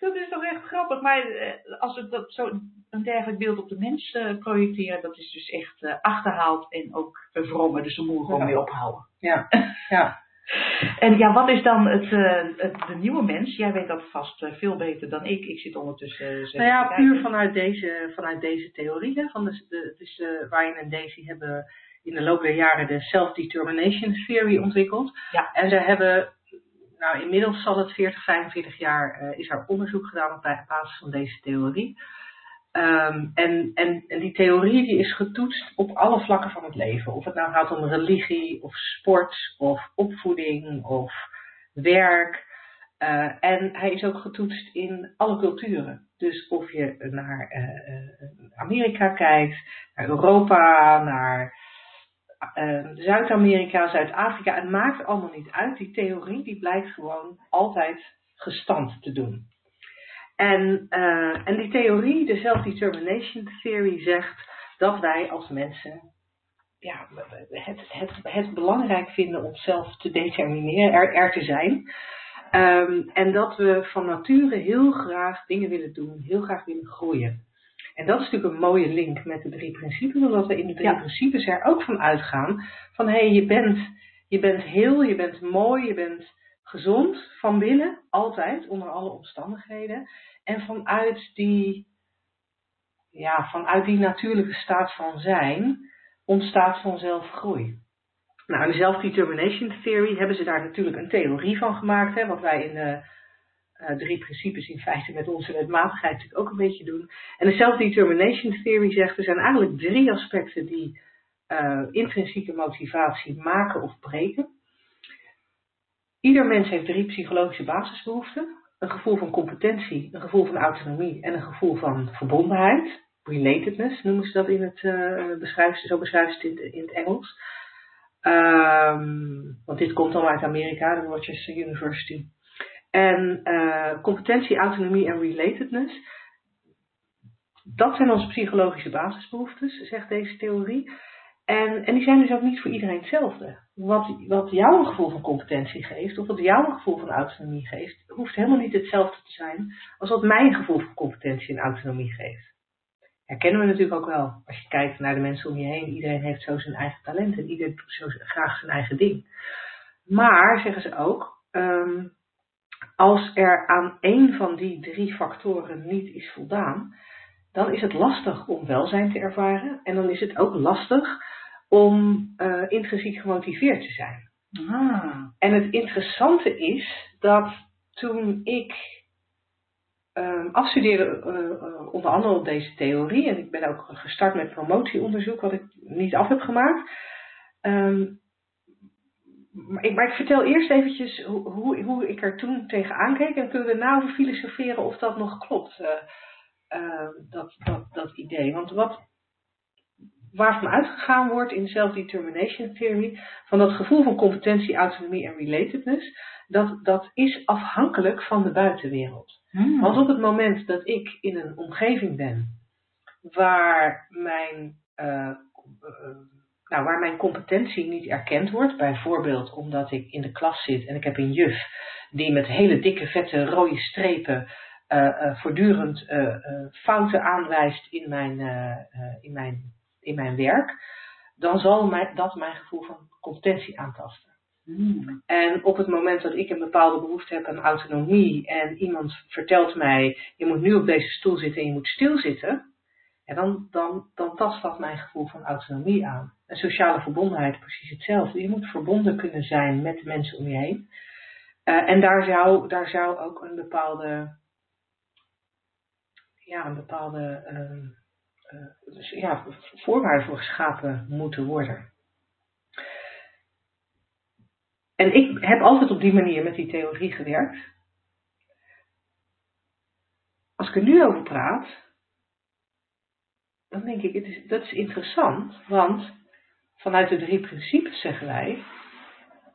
dat is toch echt grappig. Maar eh, als we dat zo een dergelijk beeld op de mens eh, projecteren, dat is dus echt achterhaald en ook verwrongen. Dus daar moeten we gewoon mee ophouden.
ja, ja.
En ja, wat is dan het, eh, het, de nieuwe mens? Jij weet dat vast eh, veel beter dan ik. Ik zit ondertussen. eh,
Nou ja, puur vanuit deze, vanuit deze theorie. Hè, van de, de, dus uh, Ryan en Daisy hebben in de loop der jaren de self-determination theory ontwikkeld.
Ja.
En ze hebben, nou inmiddels zal het 40, 45 jaar, uh, is er onderzoek gedaan op basis van deze theorie. Um, en, en, en die theorie die is getoetst op alle vlakken van het leven. Of het nou gaat om religie, of sport, of opvoeding, of werk. Uh, en hij is ook getoetst in alle culturen. Dus of je naar uh, Amerika kijkt, naar Europa, naar Zuid-Amerika, Zuid-Afrika. Het maakt allemaal niet uit. Die theorie die blijkt gewoon altijd gestand te doen. En, uh, en die theorie, de self-determination theory, zegt dat wij als mensen ja, het, het, het belangrijk vinden om zelf te determineren, er, er te zijn. Um, en dat we van nature heel graag dingen willen doen, heel graag willen groeien. En dat is natuurlijk een mooie link met de drie principes, omdat we in de drie ja. principes er ook van uitgaan van hé, hey, je, bent, je bent heel, je bent mooi, je bent gezond van binnen, altijd, onder alle omstandigheden. En vanuit die, ja, vanuit die natuurlijke staat van zijn ontstaat vanzelf groei. Nou, in de self-determination theory hebben ze daar natuurlijk een theorie van gemaakt, hè, wat wij in de uh, drie principes in feite met onze wetmatigheid natuurlijk ook een beetje doen. En de self-determination theory zegt er zijn eigenlijk drie aspecten die uh, intrinsieke motivatie maken of breken. Ieder mens heeft drie psychologische basisbehoeften. Een gevoel van competentie, een gevoel van autonomie en een gevoel van verbondenheid. Relatedness noemen ze dat in het, uh, beschrijven, zo beschrijven ze het in, in het Engels. Um, want dit komt dan uit Amerika, de Rochester University. En uh, competentie, autonomie en relatedness. Dat zijn onze psychologische basisbehoeftes, zegt deze theorie. En, en die zijn dus ook niet voor iedereen hetzelfde. Wat, wat jou een gevoel van competentie geeft, of wat jou een gevoel van autonomie geeft, hoeft helemaal niet hetzelfde te zijn als wat mij een gevoel van competentie en autonomie geeft. Herkennen we natuurlijk ook wel. Als je kijkt naar de mensen om je heen, iedereen heeft zo zijn eigen talent en iedereen doet zo graag zijn eigen ding. Maar, zeggen ze ook, um, als er aan één van die drie factoren niet is voldaan, dan is het lastig om welzijn te ervaren en dan is het ook lastig om uh, intrinsiek gemotiveerd te zijn.
Ah.
En het interessante is dat toen ik um, afstudeerde, uh, onder andere op deze theorie, en ik ben ook gestart met promotieonderzoek, wat ik niet af heb gemaakt. Um, maar, ik, maar ik vertel eerst eventjes hoe, hoe, hoe ik er toen tegenaan keek en kunnen we daarna over filosoferen of dat nog klopt, uh, dat, dat, dat idee. Want wat, waarvan uitgegaan wordt in self-determination theory, van dat gevoel van competentie, autonomie en relatedness, dat, dat is afhankelijk van de buitenwereld.
Hmm.
Want op het moment dat ik in een omgeving ben waar mijn, uh, uh, nou, waar mijn competentie niet erkend wordt, bijvoorbeeld omdat ik in de klas zit en ik heb een juf die met hele dikke, vette, rode strepen uh, voortdurend fouten aanwijst in mijn, in, mijn, in mijn werk, dan zal mij, dat mijn gevoel van competentie aantasten.
Hmm.
En op het moment dat ik een bepaalde behoefte heb aan autonomie en iemand vertelt mij, je moet nu op deze stoel zitten en je moet stilzitten, en dan, dan, dan tast dat mijn gevoel van autonomie aan. En sociale verbondenheid precies hetzelfde. Je moet verbonden kunnen zijn met de mensen om je heen. Uh, en daar zou, daar zou ook een bepaalde, ja, een bepaalde uh, dus, ja, voorwaarde voor geschapen moeten worden. En ik heb altijd op die manier met die theorie gewerkt. Als als ik er nu over praat, dan denk ik, het is, dat is interessant, want vanuit de drie principes zeggen wij,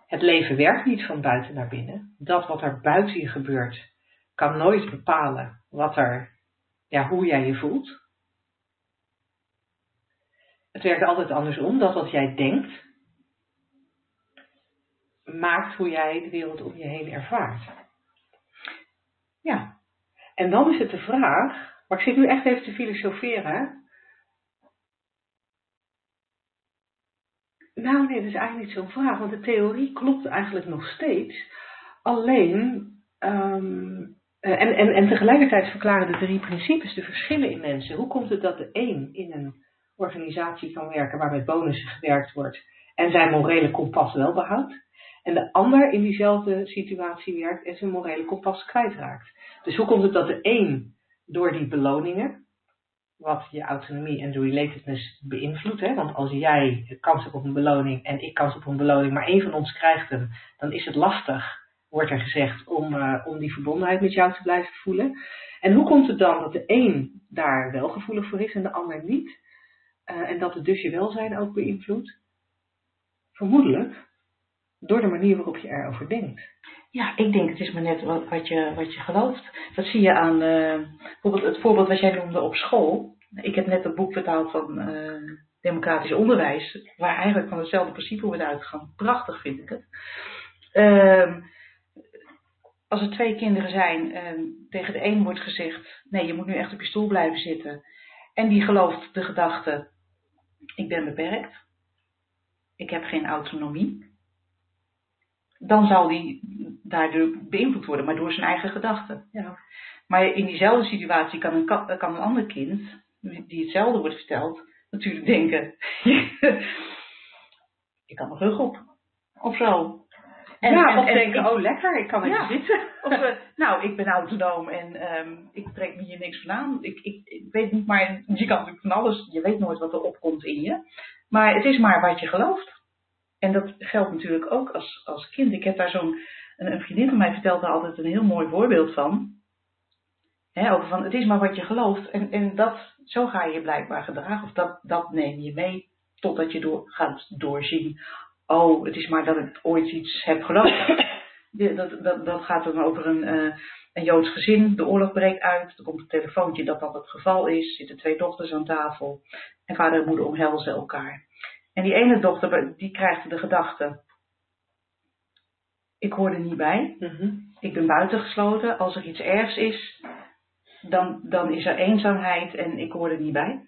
het leven werkt niet van buiten naar binnen. Dat wat er buiten je gebeurt, kan nooit bepalen wat er, ja, hoe jij je voelt. Het werkt altijd andersom. Dat wat jij denkt, maakt hoe jij de wereld om je heen ervaart. Ja. En dan is het de vraag, maar ik zit nu echt even te filosoferen. Nou nee, dat is eigenlijk niet zo'n vraag, want de theorie klopt eigenlijk nog steeds. Alleen, ehm, en, en, en tegelijkertijd verklaren de drie principes de verschillen in mensen. Hoe komt het dat de een in een organisatie kan werken waar met bonussen gewerkt wordt en zijn morele kompas wel behoudt? En de ander in diezelfde situatie werkt en zijn morele kompas kwijtraakt. Dus hoe komt het dat de een door die beloningen, wat je autonomie en relatedness beïnvloedt. Hè? Want als jij kans hebt op een beloning en ik kans op een beloning, maar één van ons krijgt hem, dan is het lastig, wordt er gezegd, om, uh, om die verbondenheid met jou te blijven voelen. En hoe komt het dan dat de een daar wel gevoelig voor is en de ander niet? Uh, en dat het dus je welzijn ook beïnvloedt? Vermoedelijk door de manier waarop je erover denkt.
Ja, ik denk het is maar net wat, je, wat je gelooft. Dat zie je aan uh, bijvoorbeeld het voorbeeld wat jij noemde op school. Ik heb net een boek vertaald van uh, democratisch onderwijs, waar eigenlijk van hetzelfde principe wordt uitgegaan. Prachtig vind ik het. Uh, als er twee kinderen zijn, ehm, tegen de een wordt gezegd, nee, je moet nu echt op je stoel blijven zitten. En die gelooft de gedachte, ik ben beperkt. Ik heb geen autonomie dan zal die daardoor beïnvloed worden, maar door zijn eigen gedachten. Ja. Maar in diezelfde situatie kan een, kan een ander kind, die hetzelfde wordt verteld, natuurlijk denken, ik kan mijn rug op. Of zo.
En, ja, en, of denken, oh lekker, ik kan even zitten.
Of, uh, nou, ik ben autonoom en um, ik trek me hier niks van aan. Ik, ik, ik, weet niet, maar je kan natuurlijk van alles, je weet nooit wat er opkomt in je. Maar het is maar wat je gelooft. En dat geldt natuurlijk ook als, als kind. Ik heb daar zo'n, een, een vriendin van mij vertelt daar altijd een heel mooi voorbeeld van. He, over van, het is maar wat je gelooft. En, en dat, zo ga je je blijkbaar gedragen. Of dat, dat neem je mee totdat je door, gaat doorzien. Oh, het is maar dat ik ooit iets heb geloofd. dat, dat, dat gaat dan over een, uh, een Joods gezin. De oorlog breekt uit. Er komt een telefoontje dat dat het geval is. Er zitten twee dochters aan tafel. En vader en moeder omhelzen elkaar. En die ene dochter, die krijgt de gedachte, ik hoor er niet bij. Mm Ik ben buitengesloten. Als er iets ergs is, dan, dan is er eenzaamheid en ik hoor er niet bij.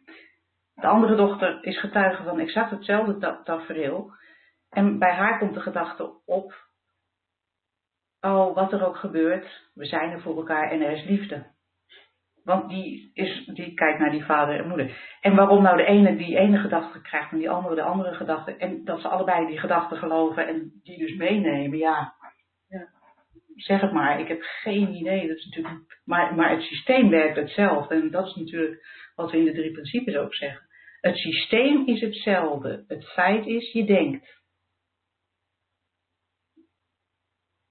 De andere dochter is getuige van exact hetzelfde tafereel. En bij haar komt de gedachte op, oh, wat er ook gebeurt, we zijn er voor elkaar en er is liefde. Want die, is, die kijkt naar die vader en moeder. En waarom nou de ene die ene gedachte krijgt en die andere de andere gedachte. En dat ze allebei die gedachten geloven en die dus meenemen. Ja, ja. zeg het maar. Ik heb geen idee. Dat is natuurlijk, maar, maar het systeem werkt hetzelfde. En dat is natuurlijk wat we in de drie principes ook zeggen. Het systeem is hetzelfde. Het feit is, je denkt.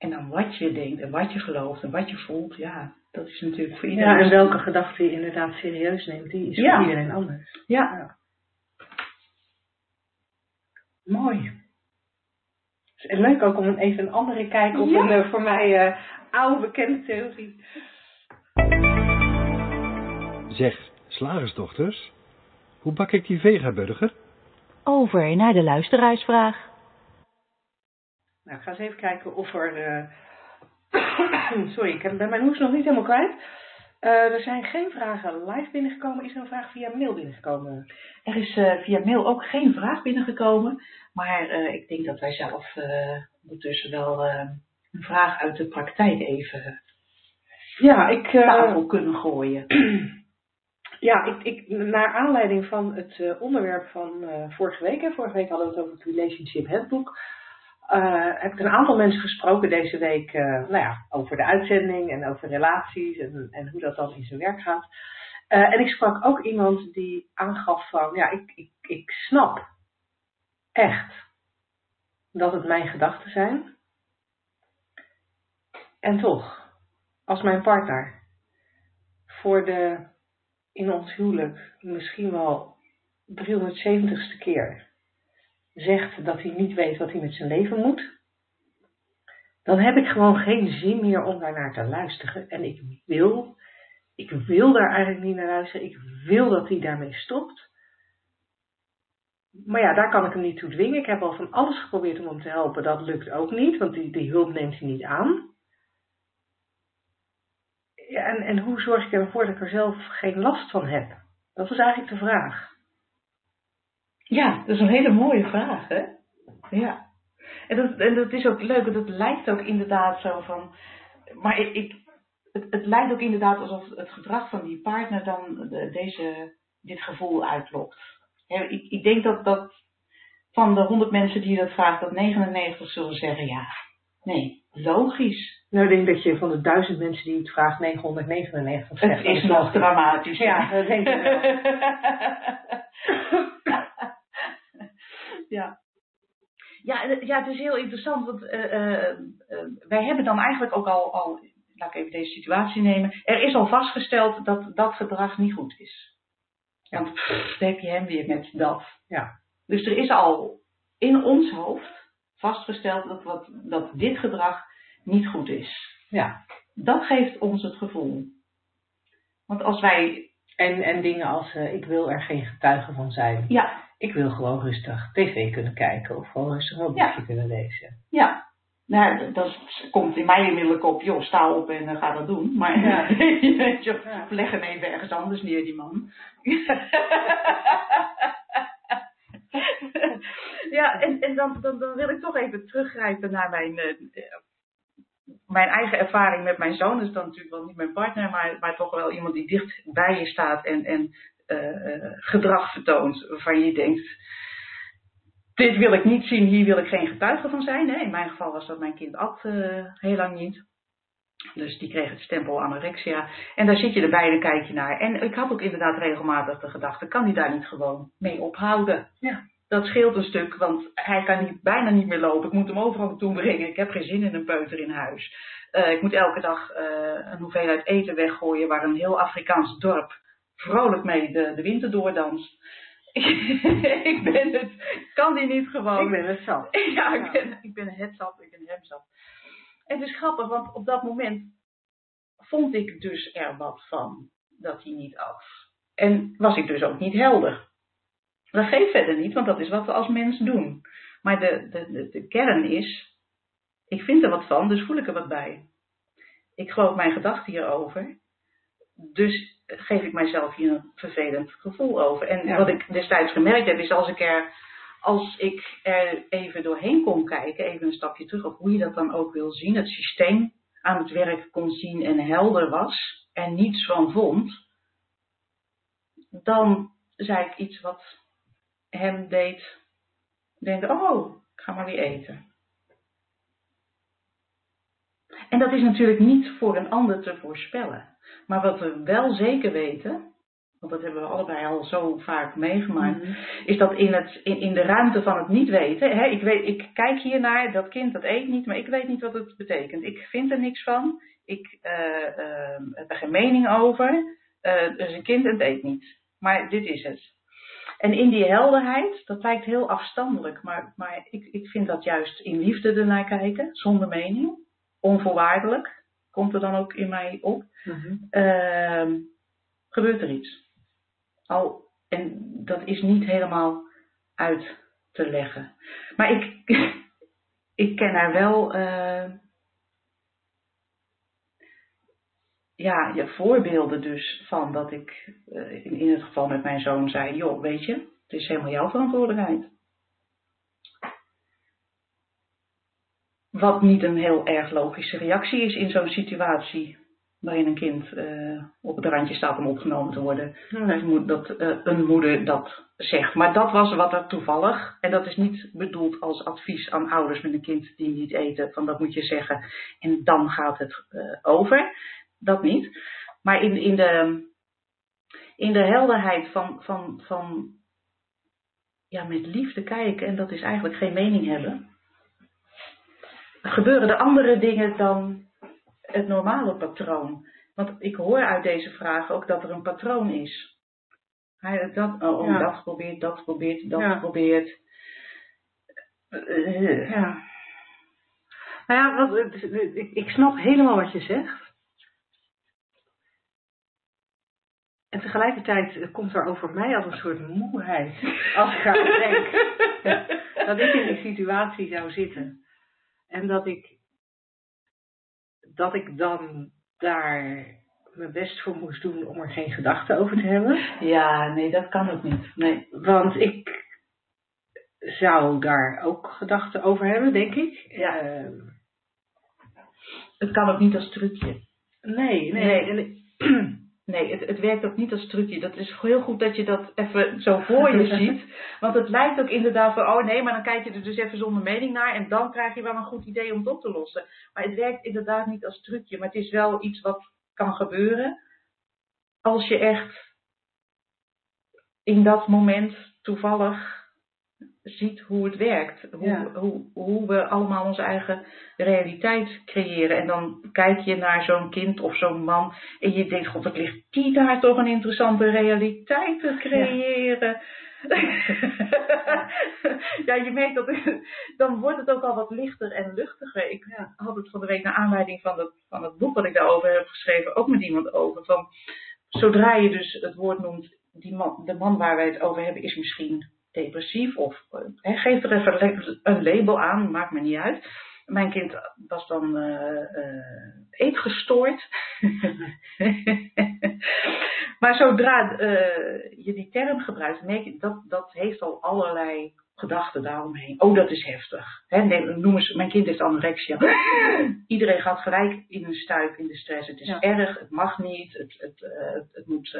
En dan wat je denkt en wat je gelooft en wat je voelt, ja, dat is natuurlijk voor iedereen.
Ja, en welke gedachte je inderdaad serieus neemt, die is voor iedereen anders.
Ja. ja.
Mooi. En leuk ook om even een andere kijk op een uh, voor mij uh, oude bekende theorie.
Zeg, slagersdochters, hoe bak ik die vegaburger?
Over naar de luisteraarsvraag.
Nou, ik ga eens even kijken of er... Uh, Sorry, ik ben mijn hoes nog niet helemaal kwijt. Uh, er zijn geen vragen live binnengekomen. Is er een vraag via mail binnengekomen?
Er is uh, via mail ook geen vraag binnengekomen. Maar ik denk dat wij zelf ondertussen wel een vraag uit de praktijk even ja, ik, tafel kunnen gooien.
Ja, ik, ik, naar aanleiding van het onderwerp van vorige week. Hè, vorige week hadden we het over het Relationship Handbook uh, heb ik een aantal mensen gesproken deze week uh, nou ja, over de uitzending en over relaties en, en hoe dat dan in zijn werk gaat. Uh, en ik sprak ook iemand die aangaf van, ja, ik, ik, ik snap echt dat het mijn gedachten zijn. En toch, als mijn partner voor de, in ons huwelijk misschien wel 370ste keer zegt dat hij niet weet wat hij met zijn leven moet, dan heb ik gewoon geen zin meer om daar naar te luisteren. En ik wil, ik wil daar eigenlijk niet naar luisteren. Ik wil dat hij daarmee stopt. Maar ja, daar kan ik hem niet toe dwingen. Ik heb al van alles geprobeerd om hem te helpen. Dat lukt ook niet, want die, die hulp neemt hij niet aan. En, en hoe zorg ik ervoor dat ik er zelf geen last van heb? Dat was eigenlijk de vraag.
Ja, dat is een hele mooie vraag, hè? Ja. En dat, en dat is ook leuk, want het lijkt ook inderdaad zo van. Maar ik, ik het, het, lijkt ook inderdaad alsof het gedrag van die partner dan de, deze, dit gevoel uitlokt. ik, ik denk dat, dat van de 100 mensen die dat vragen, dat 99 zullen zeggen ja. Nee, logisch.
Nou, ik denk dat je van de duizend mensen die het vraagt 999 zegt.
Het is nog dramatisch.
Ja, dat denk ik wel.
ja. Ja, ja, het is heel interessant, want uh, uh, wij hebben dan eigenlijk ook al, al, laat ik even deze situatie nemen, er is al vastgesteld dat dat gedrag niet goed is. Want pff, dan heb je hem weer met dat.
Ja.
Dus er is al in ons hoofd vastgesteld dat, wat, dat dit gedrag niet goed is.
Ja.
Dat geeft ons het gevoel. Want als wij.
En, en dingen als uh, ik wil er geen getuige van zijn.
Ja.
Ik wil gewoon rustig tv kunnen kijken of gewoon rustig een boekje ja. kunnen lezen.
Ja. Nou, dat komt in mij inmiddelijk op, joh, sta op en uh, ga dat doen. Maar ja. ja. leg hem even ergens anders neer, die man. ja, en, en dan, dan, dan wil ik toch even teruggrijpen naar mijn, uh, mijn eigen ervaring met mijn zoon. is dan natuurlijk wel niet mijn partner, maar, maar toch wel iemand die dicht bij je staat en, en uh, gedrag vertoont waarvan je denkt. Dit wil ik niet zien, hier wil ik geen getuige van zijn. In mijn geval was dat mijn kind at heel lang niet. Dus die kreeg het stempel anorexia. En daar zit je erbij en kijk je naar. En ik had ook inderdaad regelmatig de gedachte, kan hij daar niet gewoon mee ophouden?
Ja.
Dat scheelt een stuk, want hij kan niet, bijna niet meer lopen. Ik moet hem overal naartoe brengen. Ik heb geen zin in een peuter in huis. Uh, ik moet elke dag uh, een hoeveelheid eten weggooien waar een heel Afrikaans dorp vrolijk mee de, de winter doordanst. ik ben het, kan die niet gewoon.
Ik ben het zat.
ja, ik ben, ik ben het zat, ik ben hem zat. En het is grappig, want op dat moment vond ik dus er wat van dat hij niet at. En was ik dus ook niet helder. Dat geeft verder niet, want dat is wat we als mens doen. Maar de, de, de, de kern is, ik vind er wat van, dus voel ik er wat bij. Ik geloof mijn gedachten hierover, dus geef ik mijzelf hier een vervelend gevoel over. En ja. wat ik destijds gemerkt heb, is als ik er als ik er even doorheen kon kijken, even een stapje terug, of hoe je dat dan ook wil zien, het systeem aan het werk kon zien en helder was en niets van vond, dan zei ik iets wat hem deed denken, oh, ik ga maar weer eten. En dat is natuurlijk niet voor een ander te voorspellen. Maar wat we wel zeker weten, want dat hebben we allebei al zo vaak meegemaakt, mm -hmm. is dat in, het, in, in de ruimte van het niet weten, hè, ik, weet, ik kijk hier naar, dat kind dat eet niet, maar ik weet niet wat het betekent. Ik vind er niks van, ik uh, uh, heb er geen mening over, uh, dus een kind het eet niet. Maar dit is het. En in die helderheid, dat lijkt heel afstandelijk, maar, maar ik, ik vind dat juist in liefde ernaar kijken, zonder mening, onvoorwaardelijk, komt er dan ook in mij op, mm -hmm. gebeurt er iets. Al, en dat is niet helemaal uit te leggen. Maar ik, ik ken er wel uh, ja, ja, voorbeelden dus van dat ik uh, in, in het geval met mijn zoon zei, joh, weet je, het is helemaal jouw verantwoordelijkheid. Wat niet een heel erg logische reactie is in zo'n situatie waarin een kind uh, op het randje staat om opgenomen te worden. Hmm. Dat uh, een moeder dat zegt. Maar dat was wat er toevallig, en dat is niet bedoeld als advies aan ouders met een kind die niet eten, van dat moet je zeggen en dan gaat het uh, over. Dat niet. Maar in, in, de, in de helderheid van, van, van ja, met liefde kijken, en dat is eigenlijk geen mening hebben, gebeuren er andere dingen dan het normale patroon. Want ik hoor uit deze vraag ook dat er een patroon is. Hij dat, oh, oh,
Ja.
dat geprobeerd, dat geprobeerd, dat
Ja.
Eh,
Ja. Nou ja, wat, ik, ik snap helemaal wat je zegt. En tegelijkertijd komt er over mij als een soort moeheid. Als ik aan denk dat ik in die situatie zou zitten. En dat ik, dat ik dan daar mijn best voor moest doen om er geen gedachten over te hebben.
Ja, nee, dat kan ook niet. Nee.
Want ik zou daar ook gedachten over hebben, denk ik.
Ja.
Ehm,
Het kan ook niet als trucje.
nee, nee.
Nee.
En ik-
Nee, het, het werkt ook niet als trucje. Dat is heel goed dat je dat even zo voor je ziet. Want het lijkt ook inderdaad van, oh nee, maar dan kijk je er dus even zonder mening naar. En dan krijg je wel een goed idee om het op te lossen. Maar het werkt inderdaad niet als trucje. Maar het is wel iets wat kan gebeuren. Als je echt in dat moment toevallig ziet hoe het werkt. Hoe,
Ja.
hoe, hoe we allemaal onze eigen realiteit creëren. En dan kijk je naar zo'n kind of zo'n man en je denkt, god, wat ligt die daar toch een interessante realiteit te creëren. Ja, je merkt dat dan wordt het ook al wat lichter en luchtiger. Ik
Ja.
had het van de week naar aanleiding van het, van het boek wat ik daarover heb geschreven, ook met iemand over. Van, zodra je dus het woord noemt, die man, de man waar wij het over hebben is misschien depressief of eh, geef er even een label aan, maakt me niet uit. Mijn kind was dan eh, eh, eetgestoord. maar zodra je die term gebruikt, merk je dat dat heeft al allerlei gedachten daaromheen. Oh, dat is heftig. Nee, noem eens, mijn kind heeft anorexia. Iedereen gaat gelijk in een stuip in de stress. Het is
Ja.
erg, het mag niet, het, het, eh, het moet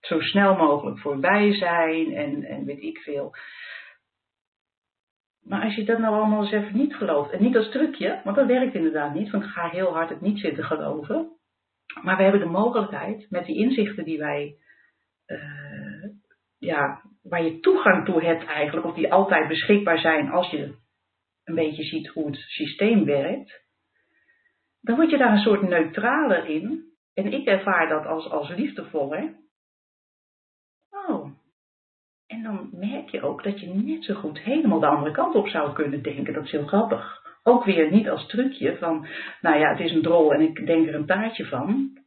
zo snel mogelijk voorbij zijn en, en weet ik veel. Maar als je dat nou allemaal eens even niet gelooft, en niet als trucje, want dat werkt inderdaad niet, want ik ga heel hard het niet zitten geloven. Maar we hebben de mogelijkheid, met die inzichten die wij, eh, ja, waar je toegang toe hebt eigenlijk, of die altijd beschikbaar zijn als je een beetje ziet hoe het systeem werkt, dan word je daar een soort neutraler in. En ik ervaar dat als, als liefdevoller. Oh, en dan merk je ook dat je net zo goed helemaal de andere kant op zou kunnen denken. Dat is heel grappig. Ook weer niet als trucje van, nou ja, het is een drol en ik denk er een taartje van.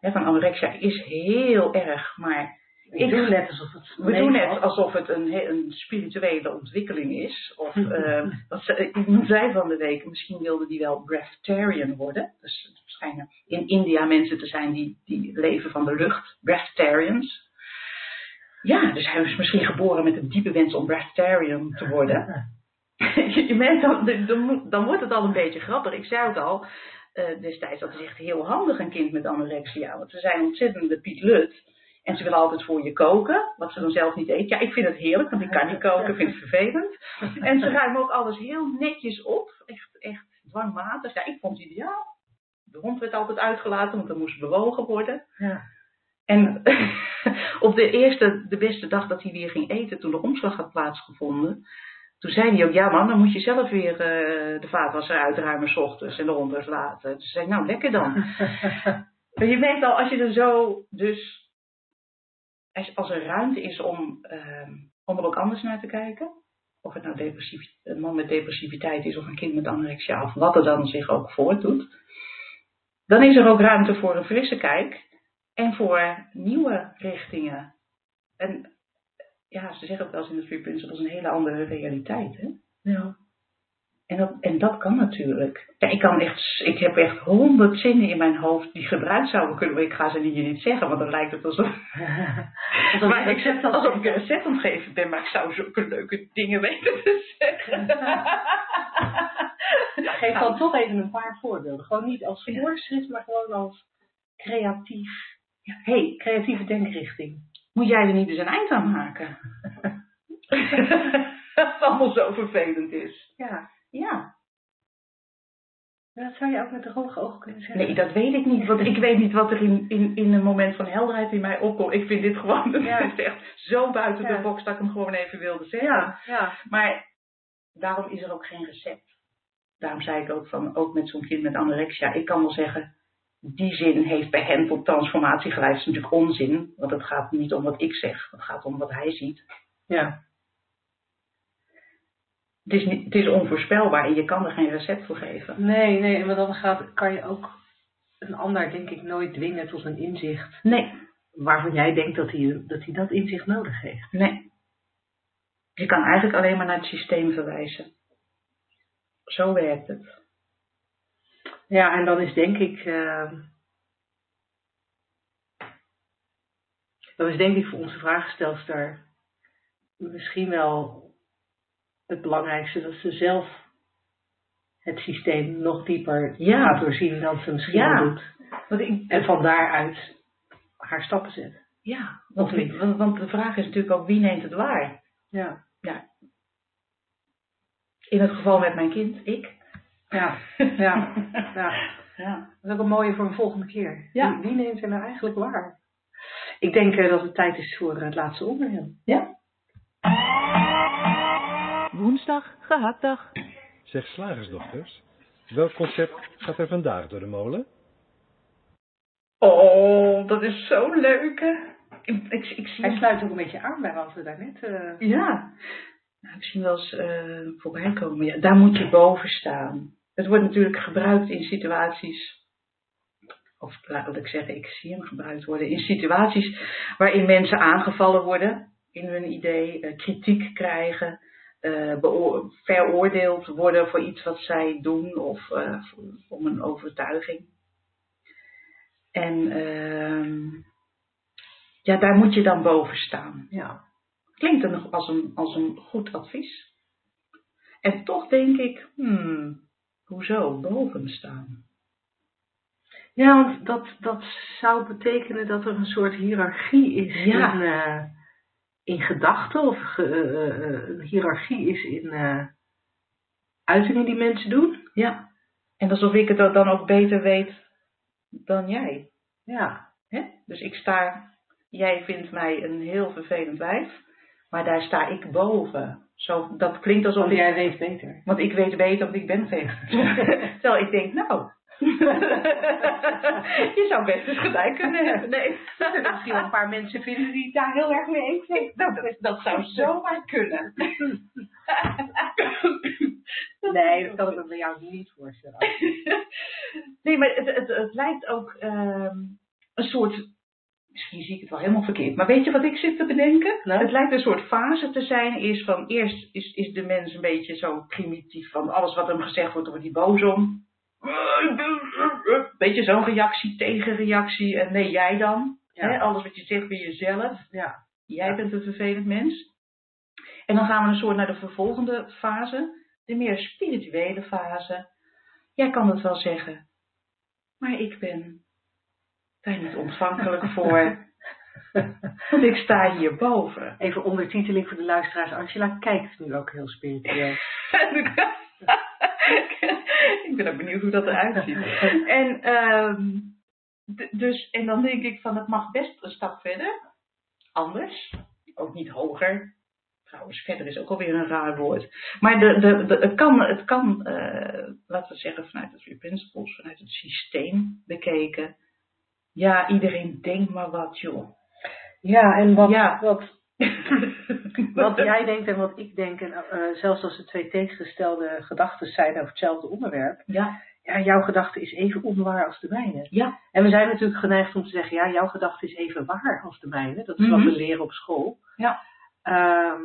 Van anorexia is heel erg, maar
ik doe net alsof het
we doen net alsof het een, een spirituele ontwikkeling is. Of eh, wat ze, iemand zei van de week, misschien wilde die wel breatharian worden. Dus het schijnen in India mensen te zijn die, die leven van de lucht, breatharians. Ja, dus hij is misschien geboren met een diepe wens om breatharian te worden. je merkt dan, dan, dan wordt het al een beetje grappig. Ik zei ook al eh, destijds, dat is echt heel handig een kind met anorexia. Want ze zijn ontzettende Piet Lut. En ze willen altijd voor je koken, wat ze dan zelf niet eet. Ja, ik vind het heerlijk, want ik kan niet koken, vind het vervelend. En ze ruimen ook alles heel netjes op. Echt, echt dwangmatig. Ja, ik vond het ideaal. De hond werd altijd uitgelaten, want er moest bewogen worden.
Ja.
En op de eerste, de beste dag dat hij weer ging eten, toen de omslag had plaatsgevonden, toen zei hij ook, ja man, dan moet je zelf weer eh, de vaatwasser uitruimen s ochtends en de hond uitlaten. Dus zei nou lekker dan. Maar je merkt al, als je er zo, dus, als, als er ruimte is om, ehm, om er ook anders naar te kijken, of het nou depressief, een man met depressiviteit is of een kind met anorexia, of wat er dan zich ook voordoet, dan is er ook ruimte voor een frisse kijk en voor nieuwe richtingen. En ja, ze zeggen ook wel eens in de Three Principles een hele andere realiteit. Hè?
Ja.
En, dat, en dat kan natuurlijk. Ja, ik, kan echt, ik heb echt honderd zinnen in mijn hoofd die gebruikt zouden kunnen, maar ik ga ze hier niet zeggen, want dan lijkt het alsof,
Alsof
maar ik,
recept had
alsof ik een recept aan het geven ben, maar ik zou zulke leuke dingen weten te zeggen.
Geef dan toch even een paar voorbeelden. Gewoon niet als voorschrift, maar gewoon als creatief. Ja, hey, creatieve denkrichting.
Moet jij er niet eens een eind aan maken? Dat het allemaal zo vervelend is.
Ja.
Ja.
Dat zou je ook met droge ogen kunnen zeggen.
Nee, dat weet ik niet. Want ik weet niet wat er in, in, in een moment van helderheid in mij opkomt. Ik vind dit gewoon is echt zo buiten
Ja.
de box dat ik hem gewoon even wilde zeggen.
Ja, ja.
Maar daarom is er ook geen recept. Daarom zei ik ook van, ook met zo'n kind met anorexia, ik kan wel zeggen, die zin heeft bij hen tot transformatie geleid. Dat is natuurlijk onzin, want het gaat niet om wat ik zeg, het gaat om wat hij ziet.
Ja.
Het is, niet, het is onvoorspelbaar en je kan er geen recept voor geven.
Nee, nee, maar dan gaat, kan je ook een ander, denk ik, nooit dwingen tot een inzicht
Nee,
waarvan jij denkt dat hij dat, hij dat inzicht nodig heeft.
nee. Je kan eigenlijk alleen maar naar het systeem verwijzen. Zo werkt het.
Ja, en dan is denk ik. eh, dan is denk ik voor onze vraagstelster misschien wel het belangrijkste dat ze zelf het systeem nog dieper
Ja.
gaat doorzien dan ze misschien
Ja.
doet.
Want ik,
En van daaruit haar stappen zet.
ja, want,
niet?
want, want de vraag is natuurlijk ook wie neemt het waar?
Ja.
Ja. In het geval met mijn kind, ik.
Ja. Ja. ja.
ja.
Dat is ook een mooie voor een volgende keer.
Ja.
Wie, wie neemt er nou eigenlijk waar? Ik denk eh, dat het tijd is voor het laatste onderdeel.
Ja?
Woensdag, gehaktdag.
Zeg slagersdochters, welk concept gaat er vandaag door de molen?
Oh, dat is zo leuk, hè? Ik, ik, ik zie
Hij sluit ook een beetje aan bij wat we daarnet... eh
Ja. Nou, ik zie hem wel eens eh, voorbij komen. Ja, daar moet je boven staan. Het wordt natuurlijk gebruikt in situaties. Of laat ik zeggen, ik zie hem gebruikt worden. In situaties waarin mensen aangevallen worden in hun idee, eh, kritiek krijgen, eh, veroordeeld worden voor iets wat zij doen of eh, om een overtuiging. En ehm, ja, daar moet je dan boven staan.
ja.
Klinkt er nog als een, als een goed advies. En toch denk ik, hmm, hoezo boven staan?
Ja, want dat, dat zou betekenen dat er een soort hiërarchie is
Ja.
in, eh, in gedachten of ge- eh, eh, een hiërarchie is in uitingen die mensen doen.
Ja. En alsof ik het dan ook beter weet dan jij.
Ja,
Hè? Dus ik sta, jij vindt mij een heel vervelend wijf, maar daar sta ik boven. Zo, dat klinkt alsof
want jij weet beter.
want ik weet beter, want ik ben vegan. Terwijl ik denk, nou, je zou best eens gelijk kunnen hebben. Nee.
Er misschien wel een paar mensen vinden die het daar heel erg mee eens zijn.
Dat, dat zou zomaar kunnen.
Nee, dat kan ik me bij jou niet voorstellen.
Nee, maar het, het, het lijkt ook ehm, een soort. Misschien zie ik het wel helemaal verkeerd. Maar weet je wat ik zit te bedenken?
Nou?
Het lijkt een soort fase te zijn. Is van eerst is, is de mens een beetje zo primitief. Van alles wat hem gezegd wordt, wordt hij boos om. Beetje zo'n reactie, tegenreactie. En nee, jij dan.
Ja.
Alles wat je zegt bij jezelf.
Ja,
Jij bent een vervelend mens. En dan gaan we een soort naar de vervolgende fase, de meer spirituele fase. Jij kan het wel zeggen, maar ik ben daar niet ontvankelijk voor. Want ik sta hierboven.
even ondertiteling voor de luisteraars. Angela kijkt nu ook heel spiritueel.
ik ben ook benieuwd hoe dat eruit ziet. En, ehm, dus, en dan denk ik van het mag best een stap verder. Anders. Ook niet hoger. Trouwens, verder is ook alweer een raar woord. Maar de, de, de, het kan, het kan eh, laten we zeggen, vanuit het Three Principles, vanuit het systeem bekeken. Ja, iedereen denkt maar wat, joh.
Ja, en wat,
Ja.
wat, wat jij denkt en wat ik denk, en eh, zelfs als er twee tegengestelde gedachten zijn over hetzelfde onderwerp,
Ja,
ja, jouw gedachte is even onwaar als de mijne.
ja,
En we zijn natuurlijk geneigd om te zeggen, ja, jouw gedachte is even waar als de mijne. Dat is wat
Mhm.
we leren op school.
Ja.
Ehm,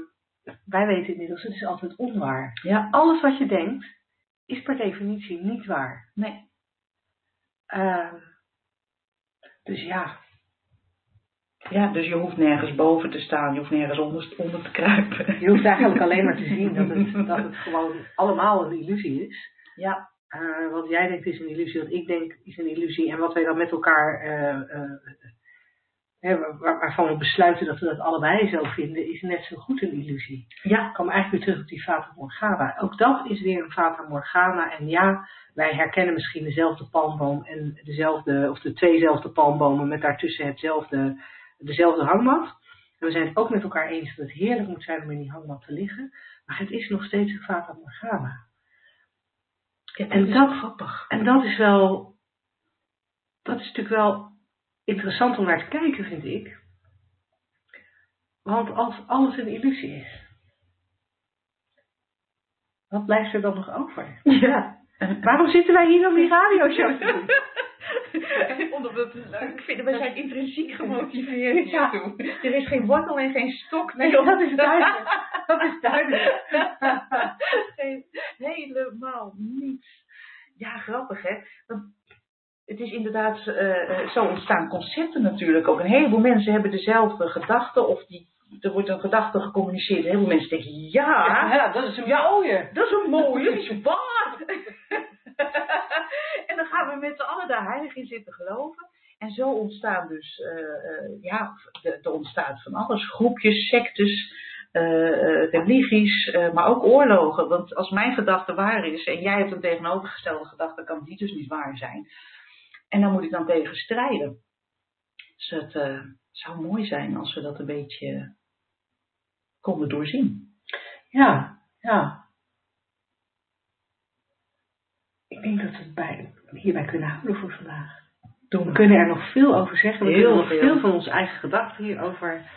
wij weten inmiddels, het is altijd onwaar.
ja,
Alles wat je denkt, is per definitie niet waar.
nee.
Ehm, dus ja,
Ja, dus je hoeft nergens boven te staan, je hoeft nergens onder, onder te kruipen.
je hoeft eigenlijk alleen maar te zien dat het, dat het gewoon allemaal een illusie is.
Ja,
Eh, wat jij denkt is een illusie, wat ik denk is een illusie. En wat wij dan met elkaar, eh, eh, hè, waarvan we besluiten dat we dat allebei zo vinden, is net zo goed een illusie.
ja,
Ik kom eigenlijk weer terug op die Fata Morgana. Ook dat is weer een Fata Morgana. En ja, wij herkennen misschien dezelfde palmboom en dezelfde, of de tweezelfde palmbomen met daartussen hetzelfde, dezelfde hangmat. En we zijn het ook met elkaar eens dat het heerlijk moet zijn om in die hangmat te liggen. Maar het is nog steeds een Fata Morgana.
Ja,
En
is
dat-
grappig.
En dat is wel dat is natuurlijk wel interessant om naar te kijken, vind ik. Want als alles een illusie is, wat blijft er dan nog over?
Ja.
Waarom zitten wij hier om die radioshow te doen?
Omdat we het leuk vinden. We zijn intrinsiek gemotiveerd
Ja.
Er is geen wortel en geen stok.
Nee, dat is duidelijk. Dat is duidelijk.
Helemaal niets. Ja, grappig hè. Want het is inderdaad, eh, eh, zo ontstaan concepten natuurlijk ook. Een heleboel mensen hebben dezelfde gedachten of die, er wordt een gedachte gecommuniceerd. Een heleboel mensen denken, ja,
Ja, dat is een mooie.
dat is een mooie, dat is waar. en dan gaan we met z'n allen daar heilig in zitten geloven. En zo ontstaan dus, eh, ja, er ontstaat van alles. Groepjes, sectes, religies, maar ook oorlogen. Want als mijn gedachte waar is en jij hebt een tegenovergestelde gedachte, kan die dus niet waar zijn. En dan moet ik dan tegen strijden. Dus het eh, zou mooi zijn als we dat een beetje konden doorzien.
Ja, ja. Ik denk dat we het bij, hierbij kunnen houden voor vandaag. We kunnen er nog veel over zeggen. We
Heel
kunnen nog
veel.
veel van onze eigen gedachten hierover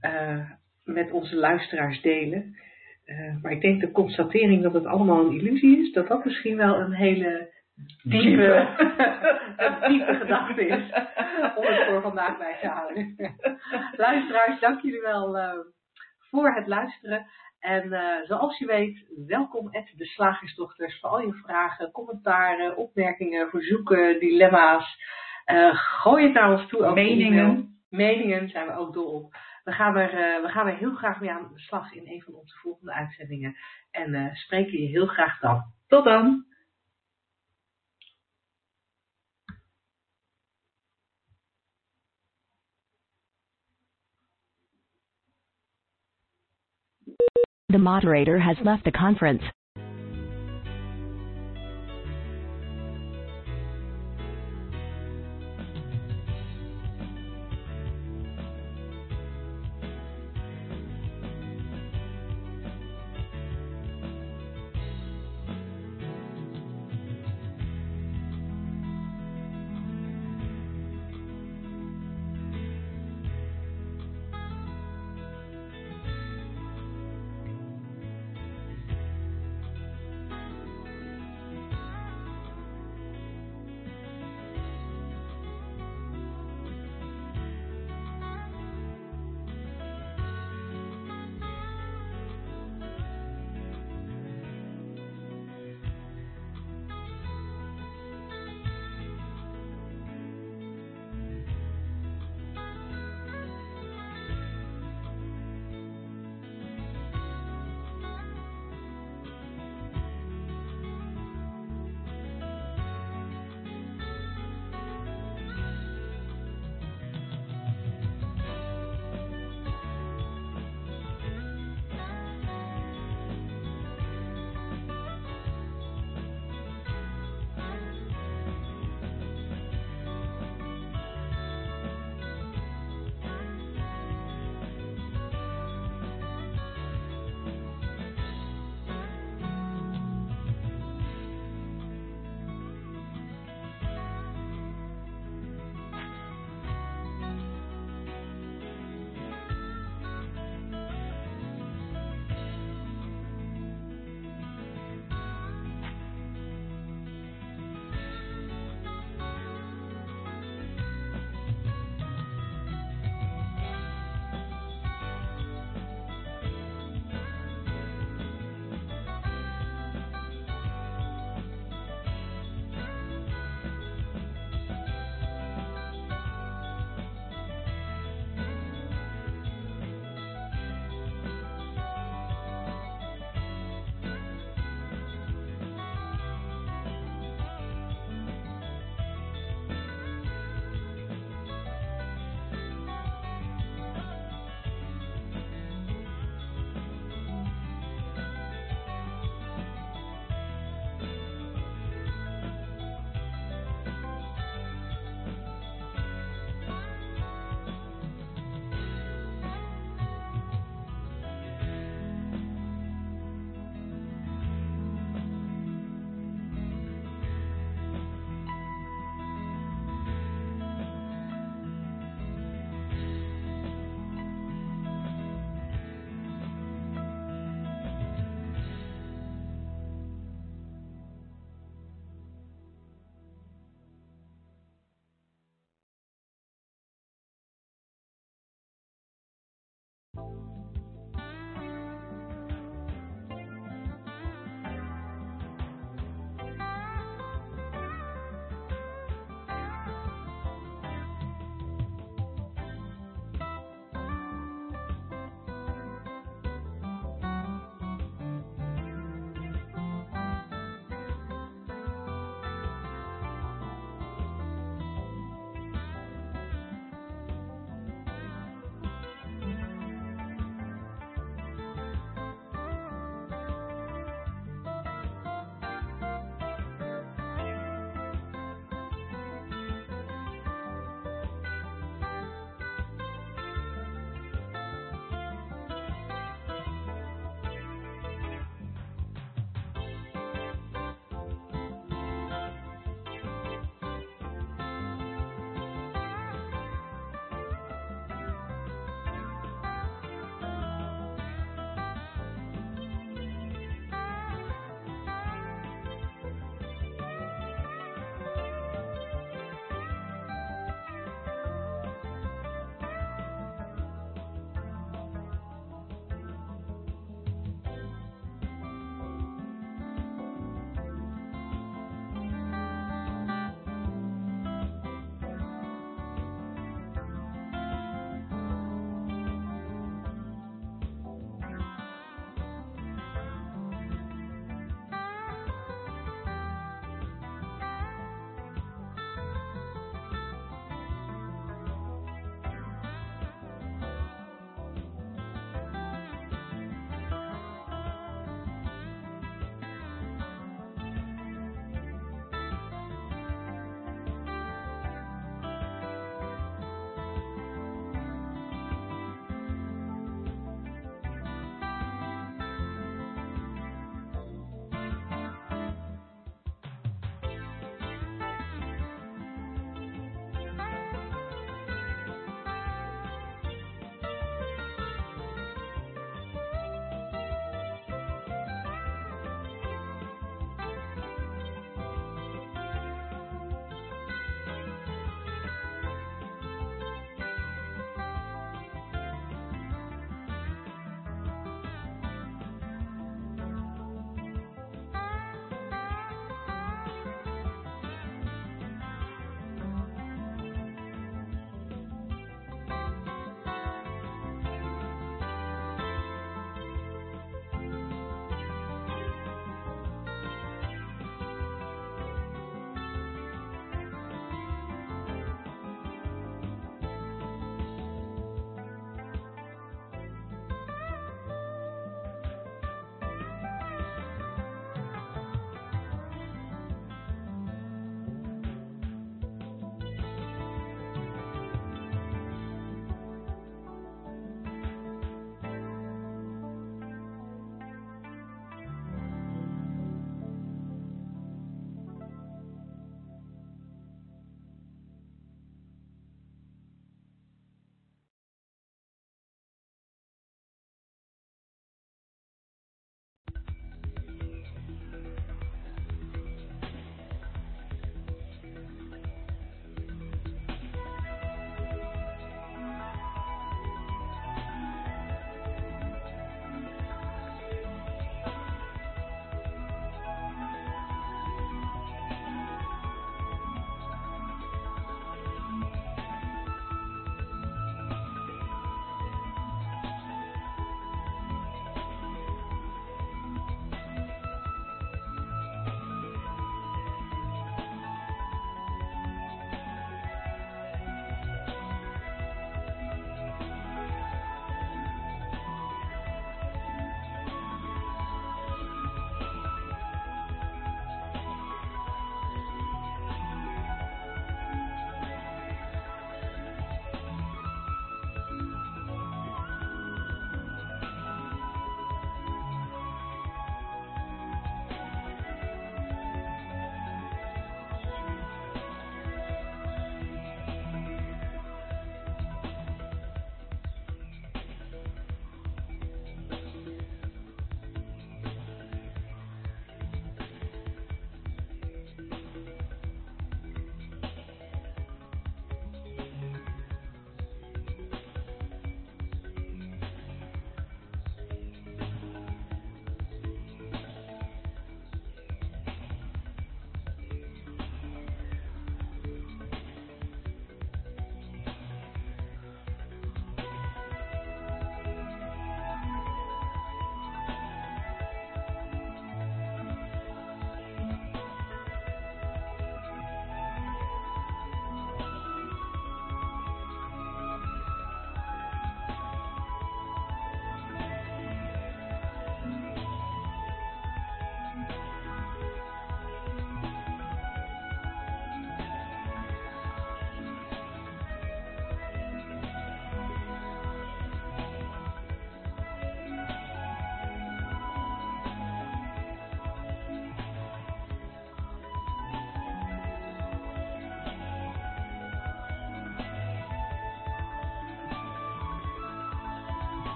eh, met onze luisteraars delen. Eh, maar ik denk de constatering dat het allemaal een illusie is, dat dat misschien wel een hele diepe, diepe gedachte is. Om het voor vandaag bij te houden. Luisteraars, dank jullie wel eh, voor het luisteren. En eh, zoals je weet, welkom at de Slagersdochters voor al je vragen, commentaren, opmerkingen, verzoeken, dilemma's. Eh, gooi het naar ons toe. ook
Meningen.
Meningen zijn we ook dol op. We gaan, er, we gaan er heel graag mee aan de slag in een van onze volgende uitzendingen. En spreken je heel graag dan.
Tot dan!
The moderator has left the conference.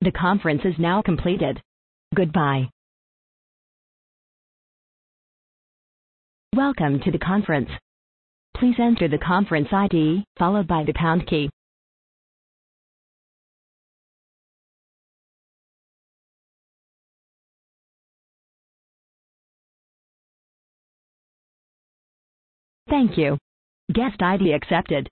The conference is now completed. Goodbye. Welcome to the conference. Please enter the conference ID, followed by the pound key. Thank you. Guest ID accepted.